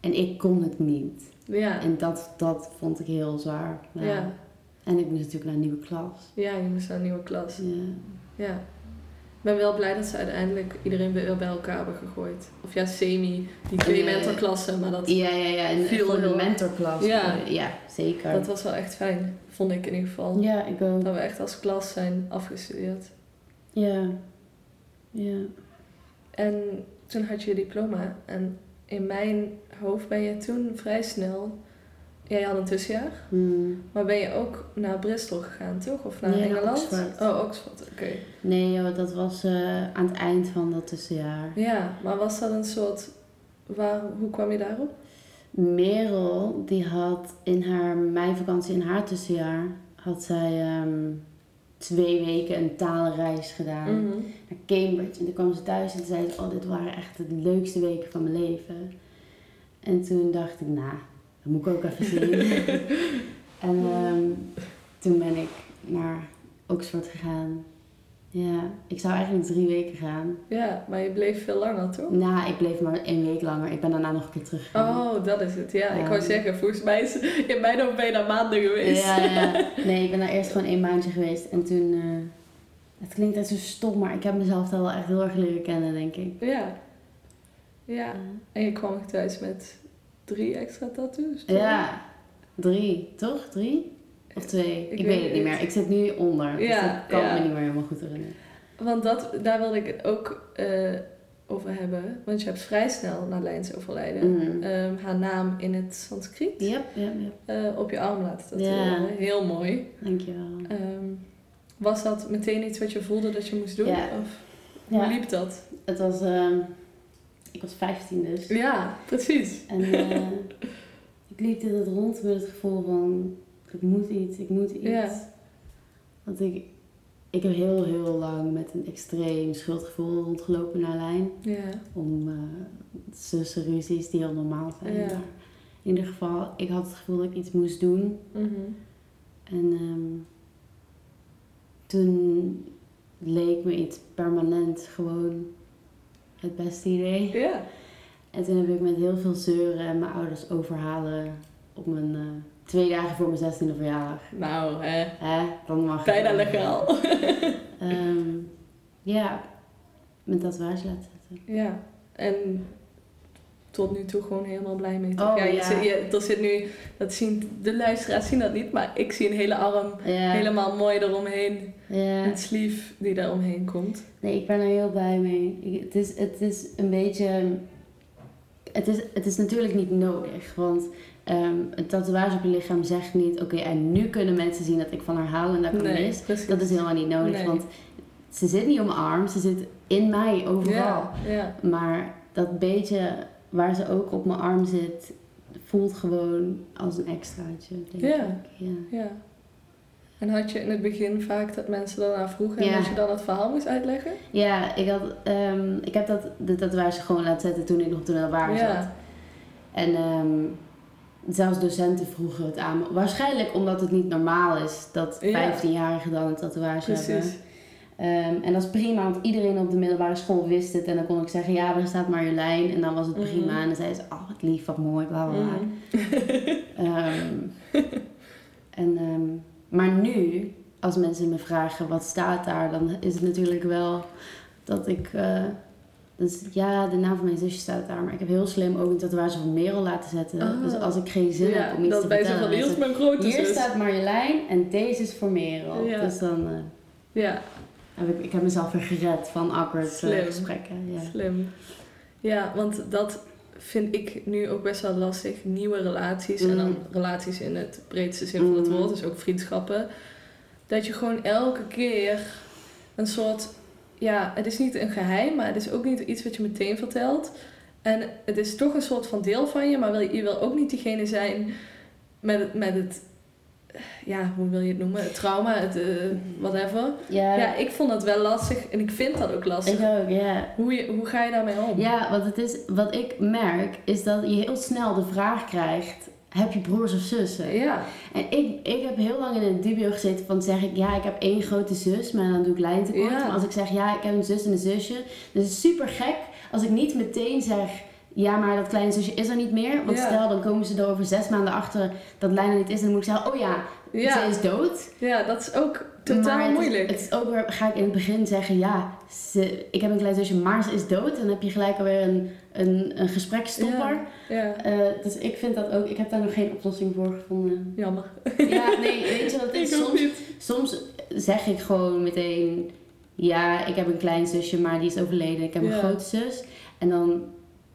En ik kon het niet. ja, En dat, dat vond ik heel zwaar. Ja. ja. En ik moest natuurlijk naar een nieuwe klas. Ja, je moest naar een nieuwe klas. Ja. Ja. Ik ben wel blij dat ze uiteindelijk iedereen weer bij elkaar hebben gegooid. Of ja, semi, die twee Ja. mentorklassen, maar dat, Ja, ja, ja. En voor de mentorklas. Ja. ja zeker. dat was wel echt fijn, vond ik in ieder geval. Ja, ik ook. Dat we echt als klas zijn afgestudeerd. Ja. Ja. En toen had je je diploma. En in mijn hoofd ben je toen vrij snel... Ja, je had een tussenjaar. Hmm. Maar ben je ook naar Bristol gegaan, toch? Of naar Nee, Engeland? Oxford. Oh, Oxford, oké. Nee, joh, dat was eh, aan het eind van dat tussenjaar. Ja, maar was dat een soort... Waar, hoe kwam je daarop? Merel, die had in haar meivakantie, in haar tussenjaar, had zij ehm, twee weken een taalreis gedaan Mhm. naar Cambridge. En toen kwam ze thuis en zei ze, oh, dit waren echt de leukste weken van mijn leven. En toen dacht ik, nou, dat moet ik ook even zien. en ehm, toen ben ik naar Oxford gegaan. Ja, ik zou eigenlijk drie weken gaan. Ja, maar je bleef veel langer, toch? Nou, ik bleef maar één week langer. Ik ben daarna nog een keer teruggegaan. Oh, dat is het. Ja, ik wou zeggen, volgens mij is in mijn hoofd daar maanden geweest. Ja, ja. Nee, ik ben daar eerst gewoon één maandje geweest. En toen... eh, het klinkt echt zo stom, maar ik heb mezelf daar wel echt heel erg leren kennen, denk ik. Ja. Ja. En je kwam thuis met drie extra tattoos. toch? Ja, drie, toch? Drie? Of twee? Ik, weet weet het niet meer. Ik zit nu onder. dus dat kan ja. me niet meer helemaal goed herinneren. Want dat, daar wilde ik het ook eh, over hebben. Want je hebt vrij snel na Lijns overlijden Mhm. ehm, haar naam in het Sanskriet Yep, yep, yep. eh, op je arm laten tatoeëren. Ja. Heel mooi. Dankjewel. Ehm, was dat meteen iets wat je voelde dat je moest doen? Ja. Of hoe Ja, liep dat? het was... ehm, ik was 15 dus. Ja, precies. En eh, ik liep dit rond met het gevoel van... Ik moet iets, ik moet iets. Want ik... Ik heb heel, heel lang met een extreem schuldgevoel rondgelopen naar lijn. Ja. Om uh, zussenruzies die heel normaal zijn. In ieder geval, ik had het gevoel dat ik iets moest doen. Mhm. En ehm, toen leek me iets permanent gewoon het beste idee. Ja. En toen heb ik met heel veel zeuren en mijn ouders overhalen op mijn eh, twee dagen voor mijn 16e verjaardag. Nou, hè. Hè, dan mag Bijna wel. legaal. Ehm, ja, mijn tatoeage laten zetten. Ja. En tot nu toe gewoon helemaal blij mee. Oh, ja, je ja. zit- je- er zit nu, dat zien, de luisteraars zien dat niet, maar ik zie een hele arm Ja, helemaal mooi eromheen. ja. Een sleeve die daar omheen komt. Nee, ik ben er heel blij mee. Ik- het, is, het is een beetje. Het is, het is natuurlijk niet nodig. Want ehm, een tatoeage op je lichaam zegt niet: oké, en nu kunnen mensen zien dat ik van haar hou en dat ik Nee, mis. Dat is helemaal niet nodig. Nee. Want ze zit niet op mijn arm, ze zit in mij overal. Ja, ja. Maar dat beetje waar ze ook op mijn arm zit, voelt gewoon als een extraatje. Denk Ja. ik. Ja. ja. En had je in het begin vaak dat mensen daarna vroegen en Ja. dat je dan het verhaal moest uitleggen? Ja, ik, had, ehm, ik heb dat, de tatoeage gewoon laten zetten toen ik nog de middelbare zat. En ehm, zelfs docenten vroegen het aan me. Waarschijnlijk omdat het niet normaal is dat Ja. 15-jarigen dan een tatoeage hebben. Ehm, en dat is prima, want iedereen op de middelbare school wist het. En dan kon ik zeggen, ja, daar staat Marjolein. En dan was het prima. Mhm. En dan zeiden ze, oh, wat lief, wat mooi, bla bla bla. Mhm. Ehm, en, ehm, maar nu, als mensen me vragen wat staat daar, dan is het natuurlijk wel dat ik. eh, dus ja, de naam van mijn zusje staat daar, maar ik heb heel slim ook een tatoeage van Merel laten zetten. Oh. Dus als ik geen zin ja, heb om iets dat te bij zo vertellen, van, hier zus. staat Marjolein en deze is voor Merel. Ja. Dus dan eh, Ja, heb ik, ik heb mezelf weer gered van awkward eh, Slim. gesprekken. Ja. slim. Ja, want dat vind ik nu ook best wel lastig. Nieuwe relaties en dan Mm. relaties in het breedste zin van het Mm. woord, dus ook vriendschappen. Dat je gewoon elke keer een soort, ja, het is niet een geheim, maar het is ook niet iets wat je meteen vertelt. En het is toch een soort van deel van je, maar wil je, je wil ook niet diegene zijn met het, met het, ja, hoe wil je het noemen? Het trauma, het eh, whatever. Ja, Ja, ik vond dat wel lastig en ik vind dat ook lastig. ik ook, ja. Hoe, je, hoe ga je daarmee om? Ja, want het is, wat ik merk is dat je heel snel de vraag krijgt: heb je broers of zussen? Ja, En ik, ik heb heel lang in een dubio gezeten van zeg ik ja, ik heb één grote zus, maar dan doe ik lijntekort. Ja. Maar als ik zeg ja, ik heb een zus en een zusje, dan is het super gek als ik niet meteen zeg ja, maar dat kleine zusje is er niet meer. Want Ja. stel, dan komen ze er over zes maanden achter dat Lijn er niet is. En dan moet ik zeggen, oh ja, ja. ze is dood. ja dat is ook totaal maar het is- moeilijk. Het is ook weer, ga ik in het begin zeggen, ja, ze, ik heb een klein zusje, maar ze is dood. Dan heb je gelijk alweer een, een, een gesprekstopper. Ja, Eh, dus ik vind dat ook, ik heb daar nog geen oplossing voor gevonden. jammer. Ja, nee, weet je wat is? Soms, niet. soms zeg ik gewoon meteen, ja, ik heb een klein zusje, maar die is overleden. Ik heb een grote zus. En dan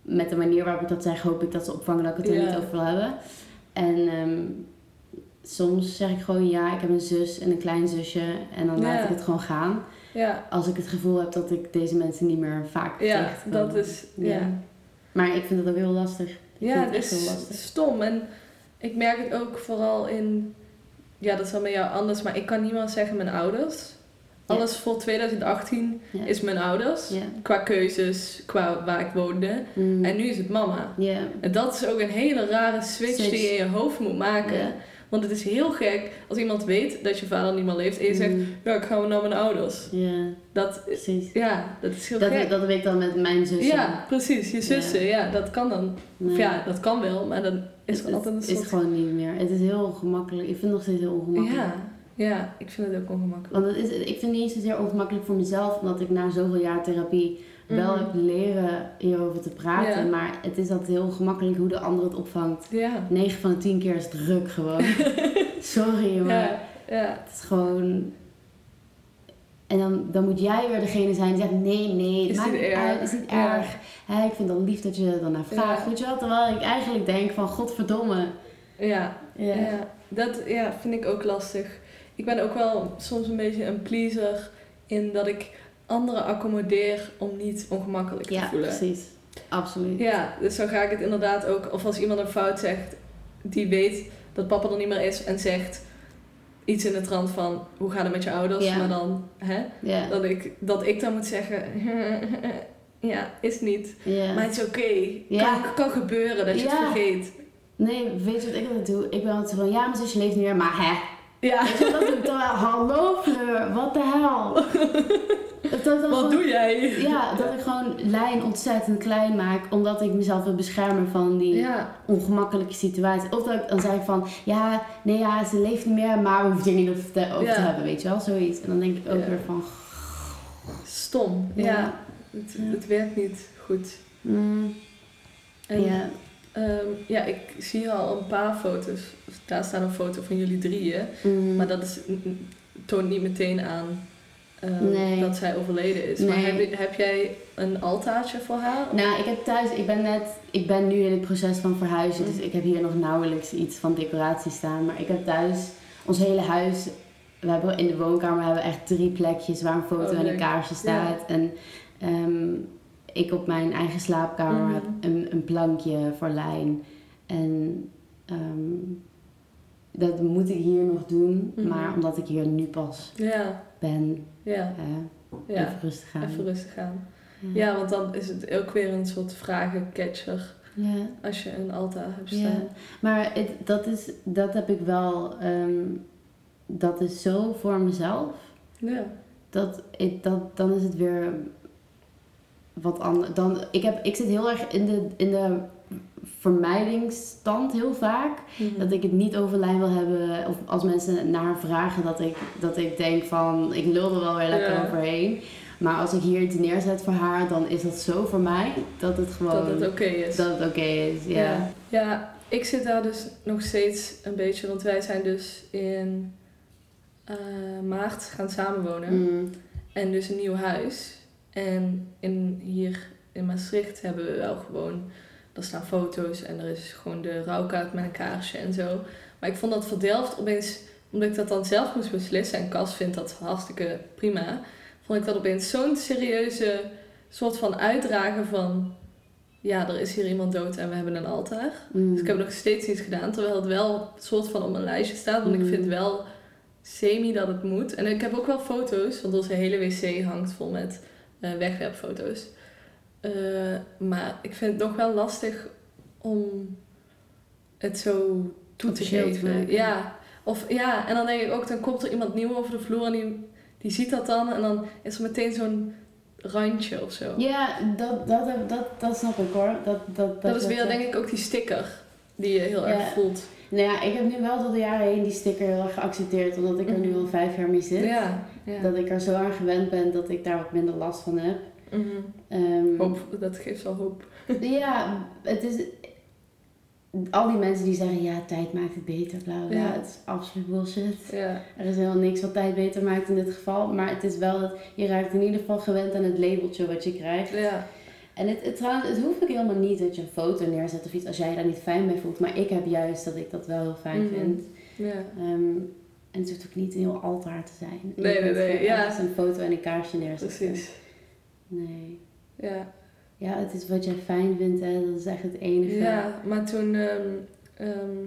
met de manier waarop ik dat zeg, hoop ik dat ze opvangen dat ik het er Ja. niet over wil hebben. En ehm, soms zeg ik gewoon, ja, ik heb een zus en een klein zusje. En dan laat Ja. ik het gewoon gaan. Ja, Als ik het gevoel heb dat ik deze mensen niet meer vaak ja dat is... Ja, ja. Maar ik vind het ook heel lastig. Ik vind het is lastig. stom. En ik merk het ook vooral in... Ja, dat is wel met jou anders, maar ik kan niemand zeggen mijn ouders. Alles voor 2018 Ja. is mijn ouders. Qua keuzes, qua waar ik woonde. Mm. En nu is het mama. Ja. En dat is ook een hele rare switch, Switch. die je in je hoofd moet maken. Want het is heel gek als iemand weet dat je vader niet meer leeft en je zegt, Mm. ja, ik ga naar mijn ouders. Ja, Dat, precies. ja, dat is heel Dat, gek. dat heb ik dan met mijn zus. ja, precies. Je zussen, ja. dat kan dan. Nee. Of ja, dat kan wel, maar dan is er het, altijd een het is soort... gewoon niet meer. Het is heel ongemakkelijk. Ik vind het nog steeds heel ongemakkelijk. Ja, ja, ik vind het ook ongemakkelijk. Want het is, ik vind het niet zozeer ongemakkelijk voor mezelf, omdat ik na zoveel jaar therapie wel Mhm. heb leren hierover te praten. Ja. Maar het is altijd heel gemakkelijk hoe de ander het opvangt. Ja. 9 van de 10 keer is het druk gewoon. Sorry, maar Ja. Ja. het is gewoon... En dan, dan moet jij weer degene zijn die zegt, nee, nee, het Is maakt niet erg. uit, is niet erg. Hè, ik vind het lief dat je er dan naar vraagt. Weet je wel, terwijl ik eigenlijk denk van, godverdomme. Ja. Ja. Ja, dat ja, vind ik ook lastig. Ik ben ook wel soms een beetje een pleaser in dat ik anderen accommodeer om niet ongemakkelijk te Ja, voelen. precies. Absoluut. Ja, dus zo ga ik het inderdaad ook, of als iemand een fout zegt, die weet dat papa er niet meer is en zegt iets in de trant van hoe gaat het met je ouders, Ja. maar dan hè, Ja. dat, ik, dat ik dan moet zeggen, ja, is niet. ja. Maar het is oké. Ja. Kan, kan gebeuren dat je Ja. het vergeet. Nee, weet je wat ik altijd doe? Ik ben altijd van, ja, mijn zusje leeft niet meer, maar hè. Ja. Weet je, dat ik dan wel. Hallo Fleur, wat de hel? Dat, Wat gewoon- doe jij? Ja, dat ik gewoon lijn ontzettend klein maak, omdat ik mezelf wil beschermen van die Ja. ongemakkelijke situatie. Of dat ik dan zeg van, ja, nee ja, ze leeft niet meer, maar we hoeven er niet over te, over te hebben, weet je wel, zoiets. En dan denk ik ook Ja. weer van, Stom. Ja. Het, het werkt niet goed. mm, En ja, Ehm, ja, ik zie al een paar foto's. Daar staat een foto van jullie drieën. mm, Maar dat is, toont niet meteen aan ehm, Nee. dat zij overleden is. Maar heb, heb jij een altaartje voor haar? Nou, ik heb thuis, ik ben net, ik ben nu in het proces van verhuizen, Mm. dus ik heb hier nog nauwelijks iets van decoratie staan. Maar ik heb thuis, ons hele huis, we hebben in de woonkamer hebben we echt drie plekjes waar een foto Oh, en een kaarsje staat. En ehm, ik op mijn eigen slaapkamer Mhm. heb een, een plankje voor lijn. En ehm, dat moet ik hier nog doen, Mhm. maar omdat ik hier nu pas Ja, ben, ja, eh, ja. even rustig aan. Even rustig aan. Ja. Want dan is het ook weer een soort vragencatcher ja. als je een altaar hebt staan. maar het, dat, is, dat heb ik wel, ehm, dat is zo voor mezelf, Ja. dat, ik, dat dan is het weer wat anders. Dan, ik, heb, ik zit heel erg in de, in de vermijdingsstand heel vaak. Mhm. Dat ik het niet over lijn wil hebben. Of als mensen naar vragen, dat ik, dat ik denk van, ik lul er wel weer lekker overheen. Maar als ik hier iets neerzet voor haar, dan is dat zo voor mij dat het gewoon, dat het oké is. dat het oké is. Ja. Ja. ja, ik zit daar dus nog steeds een beetje, want wij zijn dus in eh, maart gaan samenwonen. Mm. En dus een nieuw huis. En in, hier in Maastricht hebben we wel gewoon, er staan foto's en er is gewoon de rouwkaart met een kaarsje en zo. Maar ik vond dat voor Delft opeens, omdat ik dat dan zelf moest beslissen en Cas vindt dat hartstikke prima, vond ik dat opeens zo'n serieuze soort van uitdragen van, ja, er is hier iemand dood en we hebben een altaar. Mm. Dus ik heb nog steeds niet gedaan, terwijl het wel een soort van op mijn lijstje staat. Want ik Mm. vind wel semi dat het moet. En ik heb ook wel foto's, want onze hele wc hangt vol met eh, wegwerpfoto's. Eh, maar ik vind het nog wel lastig om het zo toe te geven. ja. Of, ja, en dan denk ik ook, dan komt er iemand nieuw over de vloer en die, die ziet dat dan. En dan is er meteen zo'n randje of zo. Ja, dat, dat, dat, dat snap ik hoor. Dat, dat, dat is weer denk ik ook die sticker die je heel erg voelt. Nou ja, ik heb nu wel door de jaren heen die sticker heel erg geaccepteerd, omdat ik er nu al vijf jaar mee zit. Ja, ja. Dat ik er zo aan gewend ben dat ik daar wat minder last van heb. Hoop, dat geeft wel hoop. Ja, het is... Al die mensen die zeggen, ja, tijd maakt het beter, bla bla. Ja. Het is absoluut bullshit. Ja, Er is helemaal niks wat tijd beter maakt in dit geval. Maar het is wel dat je raakt in ieder geval gewend aan het labeltje wat je krijgt. ja, En het, het, trouwens, het hoeft ook helemaal niet dat je een foto neerzet of iets als jij je daar niet fijn bij voelt. Maar ik heb juist dat ik dat wel heel fijn Mhm. vind. ja. Ehm, en het hoeft ook niet een heel altaar te zijn. Nee, nee, nee, gewoon ja. ergens een foto en een kaarsje neerzetten. precies. Nee. Ja. Ja, het is wat jij fijn vindt, hè. Dat is echt het enige. ja, maar toen, ehm, ehm,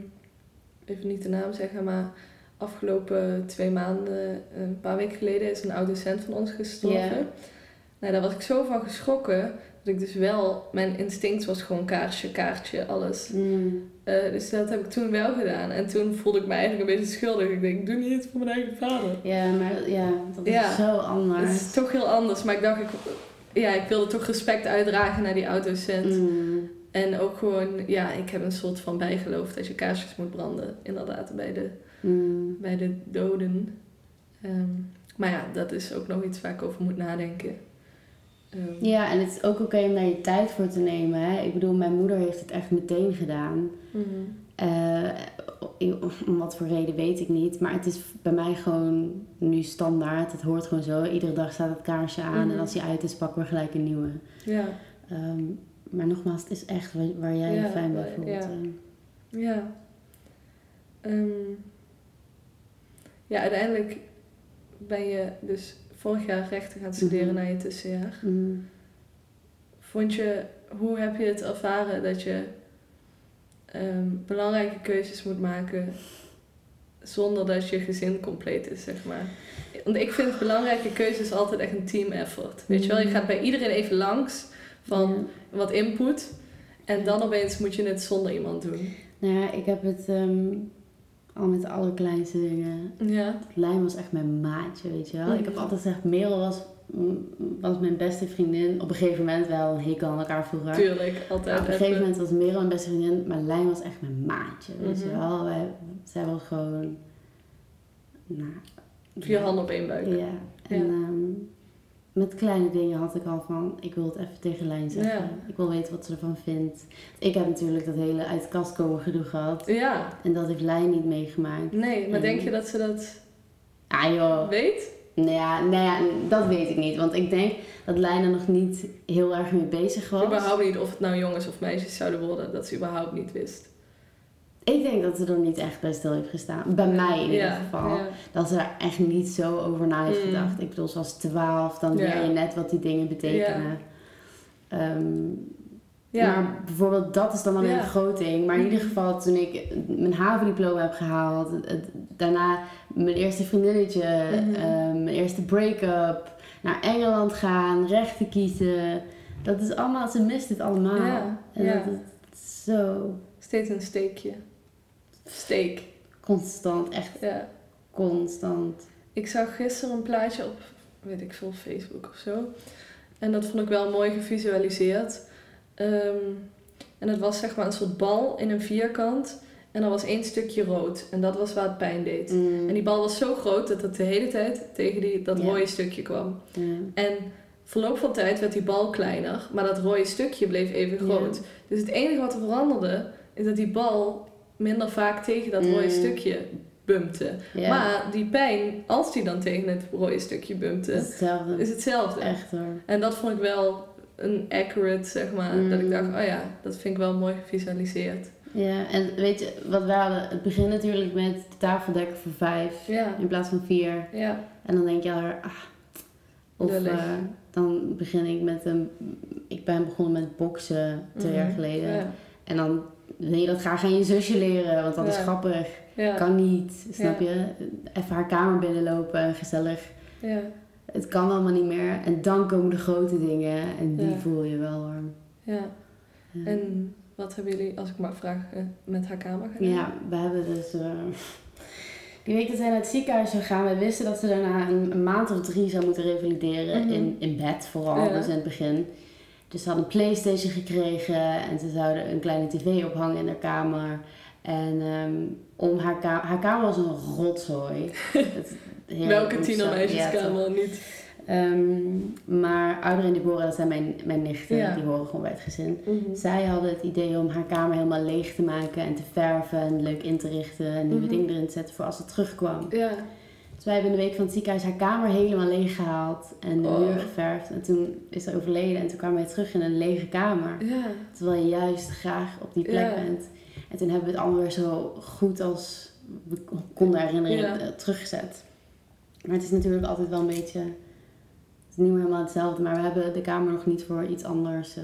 even niet de naam zeggen, maar afgelopen twee maanden, een paar weken geleden, is een oud docent van ons gestorven. Ja. Nou, daar was ik zo van geschrokken, dat ik dus wel, mijn instinct was gewoon kaarsje, kaartje, alles. Mm. Eh, dus dat heb ik toen wel gedaan. En toen voelde ik me eigenlijk een beetje schuldig. Ik denk, ik doe niet iets voor mijn eigen vader. Ja, maar ja, dat is Ja. zo anders. Het is toch heel anders, maar ik dacht, ik, ja, ik wilde toch respect uitdragen naar die oud-docent. Mm. En ook gewoon, ja, ik heb een soort van bijgeloof dat je kaarsjes moet branden, inderdaad, bij de, Mm. bij de doden. Ehm, maar ja, dat is ook nog iets waar ik over moet nadenken. Ehm, Ja, en het is ook oké om daar je tijd voor te nemen. Hè? Ik bedoel, mijn moeder heeft het echt meteen gedaan. mhm. Eh, om wat voor reden weet ik niet. Maar het is bij mij gewoon nu standaard. Het hoort gewoon zo. Iedere dag staat het kaarsje aan. Mhm. En als die uit is, pakken we gelijk een nieuwe. Ja, Ehm, maar nogmaals, het is echt waar, jij je Ja, fijn bij voelt. ja. eh. ja. Ehm, ja, uiteindelijk ben je dus vorig jaar rechten gaan studeren Mhm. na je tussenjaar. Mm. Vond je, hoe heb je het ervaren dat je ehm, belangrijke keuzes moet maken zonder dat je gezin compleet is, zeg maar? Want ik vind belangrijke keuzes altijd echt een team effort. Weet je wel, je gaat bij iedereen even langs van Ja. wat input en dan opeens moet je het zonder iemand doen. Nou ja, ik heb het ehm, al met de allerkleinste dingen. Ja. Lijn was echt mijn maatje, weet je wel. Ik heb Mhm. altijd gezegd, Merel was, was mijn beste vriendin. Op een gegeven moment wel een hekel aan elkaar vroeger. Tuurlijk, Maar altijd. op een gegeven moment was Merel mijn beste vriendin, maar Lijn was echt mijn maatje, weet je Mhm. wel. Wij, zij was gewoon, nou... Vier handen op één buik. Ja, en Ja. ehm, met kleine dingen had ik al van, ik wil het even tegen Lijn zeggen. Ja. Ik wil weten wat ze ervan vindt. Ik heb natuurlijk dat hele uit de kast komen gedoe gehad. Ja, En dat heeft Lijn niet meegemaakt. nee, maar En- denk je dat ze dat Ah joh, weet? nou ja, nou ja, dat weet ik niet. Want ik denk dat Lijn er nog niet heel erg mee bezig was. Überhaupt niet of het nou jongens of meisjes zouden worden, dat ze überhaupt niet wist. Ik denk dat ze er niet echt bij stil heeft gestaan. Bij mij in ieder Ja, geval. ja. Dat ze er echt niet zo over na heeft Mm. gedacht. Ik bedoel, ze was 12, dan leer je net wat die dingen betekenen. Ehm, Ja. Maar bijvoorbeeld dat is dan Ja. een groot ding. Maar in ieder Mhm. geval toen ik mijn havendiploma heb gehaald. daarna mijn eerste vriendinnetje. Mhm. ehm, mijn eerste break-up. Naar Engeland gaan. Rechten kiezen. Dat is allemaal, ze mist het allemaal. Ja, En ja. dat is zo Steeds een steekje. Steek. constant. Echt Ja. constant. Ik zag gisteren een plaatje op, weet ik veel, Facebook of zo. En dat vond ik wel mooi gevisualiseerd. Ehm, en het was zeg maar een soort bal in een vierkant. En er was één stukje rood. En dat was waar het pijn deed. Mm, En die bal was zo groot dat het de hele tijd tegen die, dat rode stukje kwam. ja. En verloop van tijd werd die bal kleiner, maar dat rode stukje bleef even groot. Dus het enige wat er veranderde, is dat die bal minder vaak tegen dat rode Mm. stukje bumpte. Maar die pijn, als die dan tegen het rode stukje bumpte, is hetzelfde. is hetzelfde. Echt hoor. En dat vond ik wel een accurate, zeg maar. Mm. Dat ik dacht, oh ja, dat vind ik wel mooi gevisualiseerd. Ja, en weet je wat we hadden? Het begint natuurlijk met de tafeldekken voor vijf. Ja, In plaats van vier. ja, En dan denk je alweer, ah. Of eh, dan begin ik met een... Ik ben begonnen met boksen twee Mhm. jaar geleden. ja, En dan je dat graag aan je zusje leren, want dat is grappig. ja, Kan niet, snap je? Even haar kamer binnenlopen, gezellig. ja. Het kan allemaal niet meer. En dan komen de grote dingen en die voel je wel hoor. ja. En wat hebben jullie, als ik mag vragen, met haar kamer gedaan? Ja, we hebben dus. eh, die week dat zij naar het ziekenhuis zou gaan, we wisten dat ze daarna een, een maand of drie zou moeten revalideren. Mhm. in, in bed vooral, dus in het begin. Dus ze had een Playstation gekregen en ze zouden een kleine tv ophangen in haar kamer. En ehm, om haar, ka haar kamer was een rotzooi. Het- Welke tienermeisjeskamer Ja, niet? Ehm, maar Ouder en Deborah, dat zijn mijn, mijn nichten, Ja. die horen gewoon bij het gezin. Mhm. Zij hadden het idee om haar kamer helemaal leeg te maken en te verven en leuk in te richten en nieuwe Mhm. dingen erin te zetten voor als ze terugkwam. Ja, Dus wij hebben in de week van het ziekenhuis haar kamer helemaal leeg gehaald en de Oh. muur geverfd. En toen is ze overleden en toen kwamen wij terug in een lege kamer. ja, Terwijl je juist graag op die plek Ja. bent. En toen hebben we het allemaal weer zo goed als we konden herinneren Ja. eh, teruggezet. Maar het is natuurlijk altijd wel een beetje... Het is niet meer helemaal hetzelfde, maar we hebben de kamer nog niet voor iets anders eh,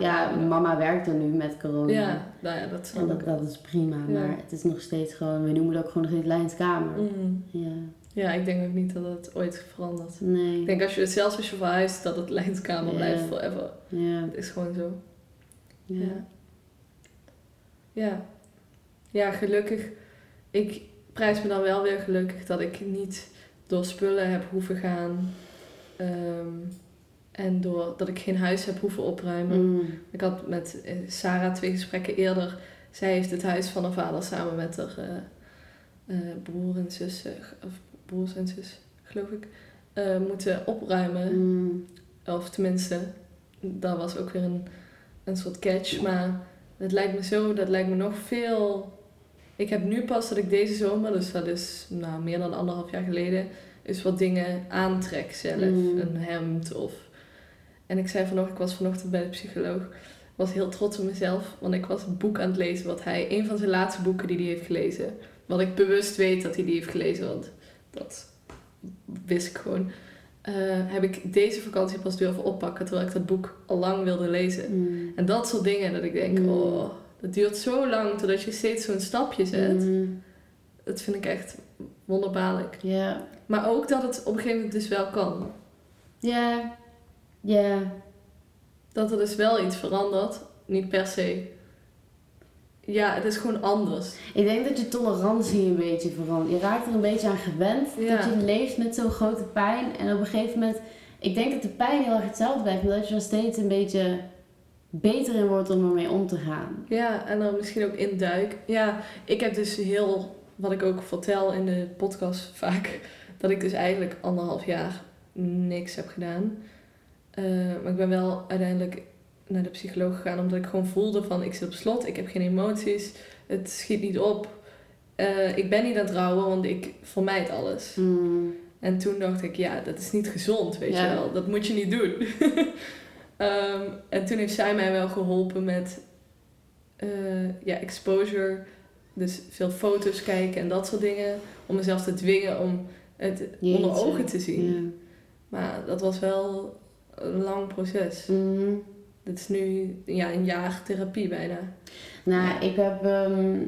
Ja, mama werkt er nu met corona. Ja, nou ja, dat En dat, dat is prima, Ja. maar het is nog steeds gewoon... We noemen het ook gewoon nog steeds Lijns kamer. Mhm. Ja, Ja, ik denk ook niet dat het ooit verandert. nee. Ik denk als je zelfs als je verhuist, dat het lijnskamer Ja. blijft forever. Ja, Het is gewoon zo. ja. Ja. Ja. Ja, gelukkig. Ik prijs me dan wel weer gelukkig dat ik niet door spullen heb hoeven gaan. ehm, en door dat ik geen huis heb hoeven opruimen. Mm. Ik had met eh, Sarah twee gesprekken eerder. Zij heeft het huis van haar vader samen met haar eh, eh, broer en zus, of broers en zus, geloof ik, moeten opruimen. Mm. Of tenminste, dat was ook weer een, een soort catch. Maar het lijkt me zo, dat lijkt me nog veel... Ik heb nu pas dat ik deze zomer, dus dat is nou, meer dan anderhalf jaar geleden... is wat dingen aantrek zelf. Mm. Een hemd of... En ik zei vanochtend, ik was vanochtend bij de psycholoog... was heel trots op mezelf, want ik was een boek aan het lezen... wat hij, een van zijn laatste boeken die hij heeft gelezen... wat ik bewust weet dat hij die heeft gelezen, want dat wist ik gewoon... eh, heb ik deze vakantie pas durven oppakken... terwijl ik dat boek al lang wilde lezen. Mm. En dat soort dingen, dat ik denk... Mm. oh, dat duurt zo lang totdat je steeds zo'n stapje zet. Mm. Dat vind ik echt wonderbaarlijk. Ja. Maar ook dat het op een gegeven moment dus wel kan. Ja. Ja. Dat er dus wel iets verandert. Niet per se. Ja, het is gewoon anders. Ik denk dat je tolerantie een beetje verandert. Je raakt er een beetje aan gewend. Ja. Dat je leeft met zo'n grote pijn. En op een gegeven moment... Ik denk dat de pijn heel erg hetzelfde blijft. Maar dat je er steeds een beetje beter in wordt om ermee om te gaan. Ja, en dan misschien ook induik. Ja, ik heb dus heel, wat ik ook vertel in de podcast vaak, dat ik dus eigenlijk anderhalf jaar niks heb gedaan. Eh, maar ik ben wel uiteindelijk naar de psycholoog gegaan omdat ik gewoon voelde van ik zit op slot, ik heb geen emoties, het schiet niet op. Eh, ik ben niet aan het rouwen, want ik vermijd alles. Mm. En toen dacht ik, ja, dat is niet gezond, weet Ja. je wel. Dat moet je niet doen. Ehm, en toen heeft zij mij wel geholpen met eh, ja, exposure. Dus veel foto's kijken en dat soort dingen. Om mezelf te dwingen om het Jeetje. onder ogen te zien. Ja. Maar dat was wel een lang proces. Mm. Dit is nu ja, een jaar therapie bijna. Nou, ik heb ehm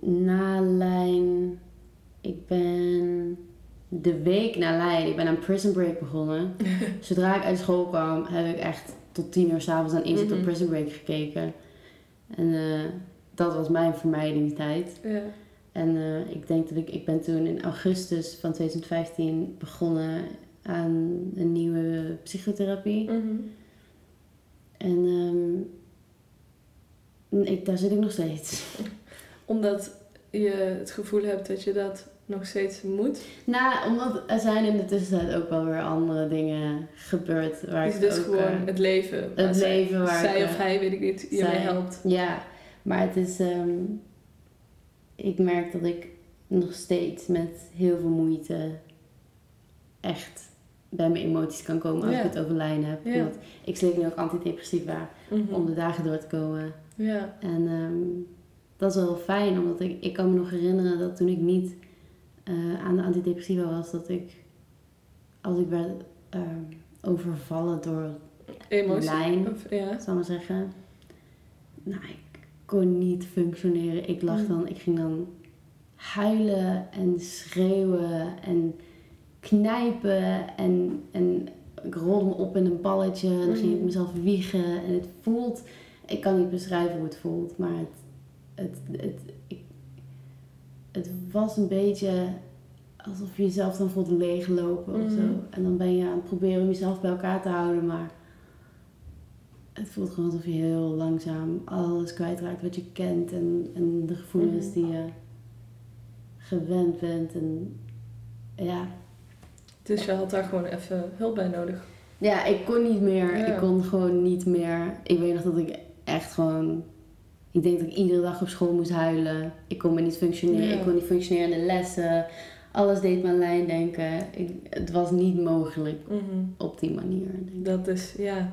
na lijn. Ik ben de week na lijn. Ik ben aan Prison Break begonnen. Zodra ik uit school kwam, heb ik echt tot tien uur s'avonds aan Inzet Mhm. op Prison Break gekeken. En eh, dat was mijn vermijdingstijd. Ja. En eh, ik denk dat ik, ik ben toen in augustus van 2015 begonnen aan een nieuwe psychotherapie. Mhm. En ehm, ik, daar zit ik nog steeds. Omdat je het gevoel hebt dat je dat nog steeds moet. Nou, omdat er zijn in de tussentijd ook wel weer andere dingen gebeurd. Waar Het ik dus ook, gewoon eh, het leven. het waar zij- leven waar zij ik, of eh, hij, weet ik niet, je helpt. Ja, maar het is... ehm, ik merk dat ik nog steeds met heel veel moeite echt bij mijn emoties kan komen als Ja. ik het over lijn heb. Want ik slik nu ook antidepressiva Mhm. om de dagen door te komen. Ja. En ehm, dat is wel fijn, omdat ik, ik kan me nog herinneren dat toen ik niet eh, aan de antidepressiva was, dat ik, als ik werd ehm, overvallen door, Emotie. Lijn. Of, ja. zal ik maar zeggen, nou, ik kon niet functioneren. Ik lag Mm. dan, ik ging dan huilen en schreeuwen en knijpen en, en ik rolde me op in een balletje en dan ging ik Mhm. mezelf wiegen en het voelt, ik kan niet beschrijven hoe het voelt, maar het, het, het, ik, het was een beetje alsof je jezelf dan voelt leeglopen of zo. Mhm. En dan ben je aan het proberen om jezelf bij elkaar te houden, maar het voelt gewoon alsof je heel langzaam alles kwijtraakt wat je kent en, en de gevoelens Mhm. die je gewend bent. En ja. Dus je had daar gewoon even hulp bij nodig. ja, ik kon niet meer. Ja. Ik kon gewoon niet meer. Ik weet nog dat ik echt gewoon. Ik denk dat ik iedere dag op school moest huilen. Ik kon me niet functioneren. Ja. Ik kon niet functioneren in de lessen. Alles deed me aan lijn denken. Ik, het was niet mogelijk op die manier. Denk. Dat is, ja.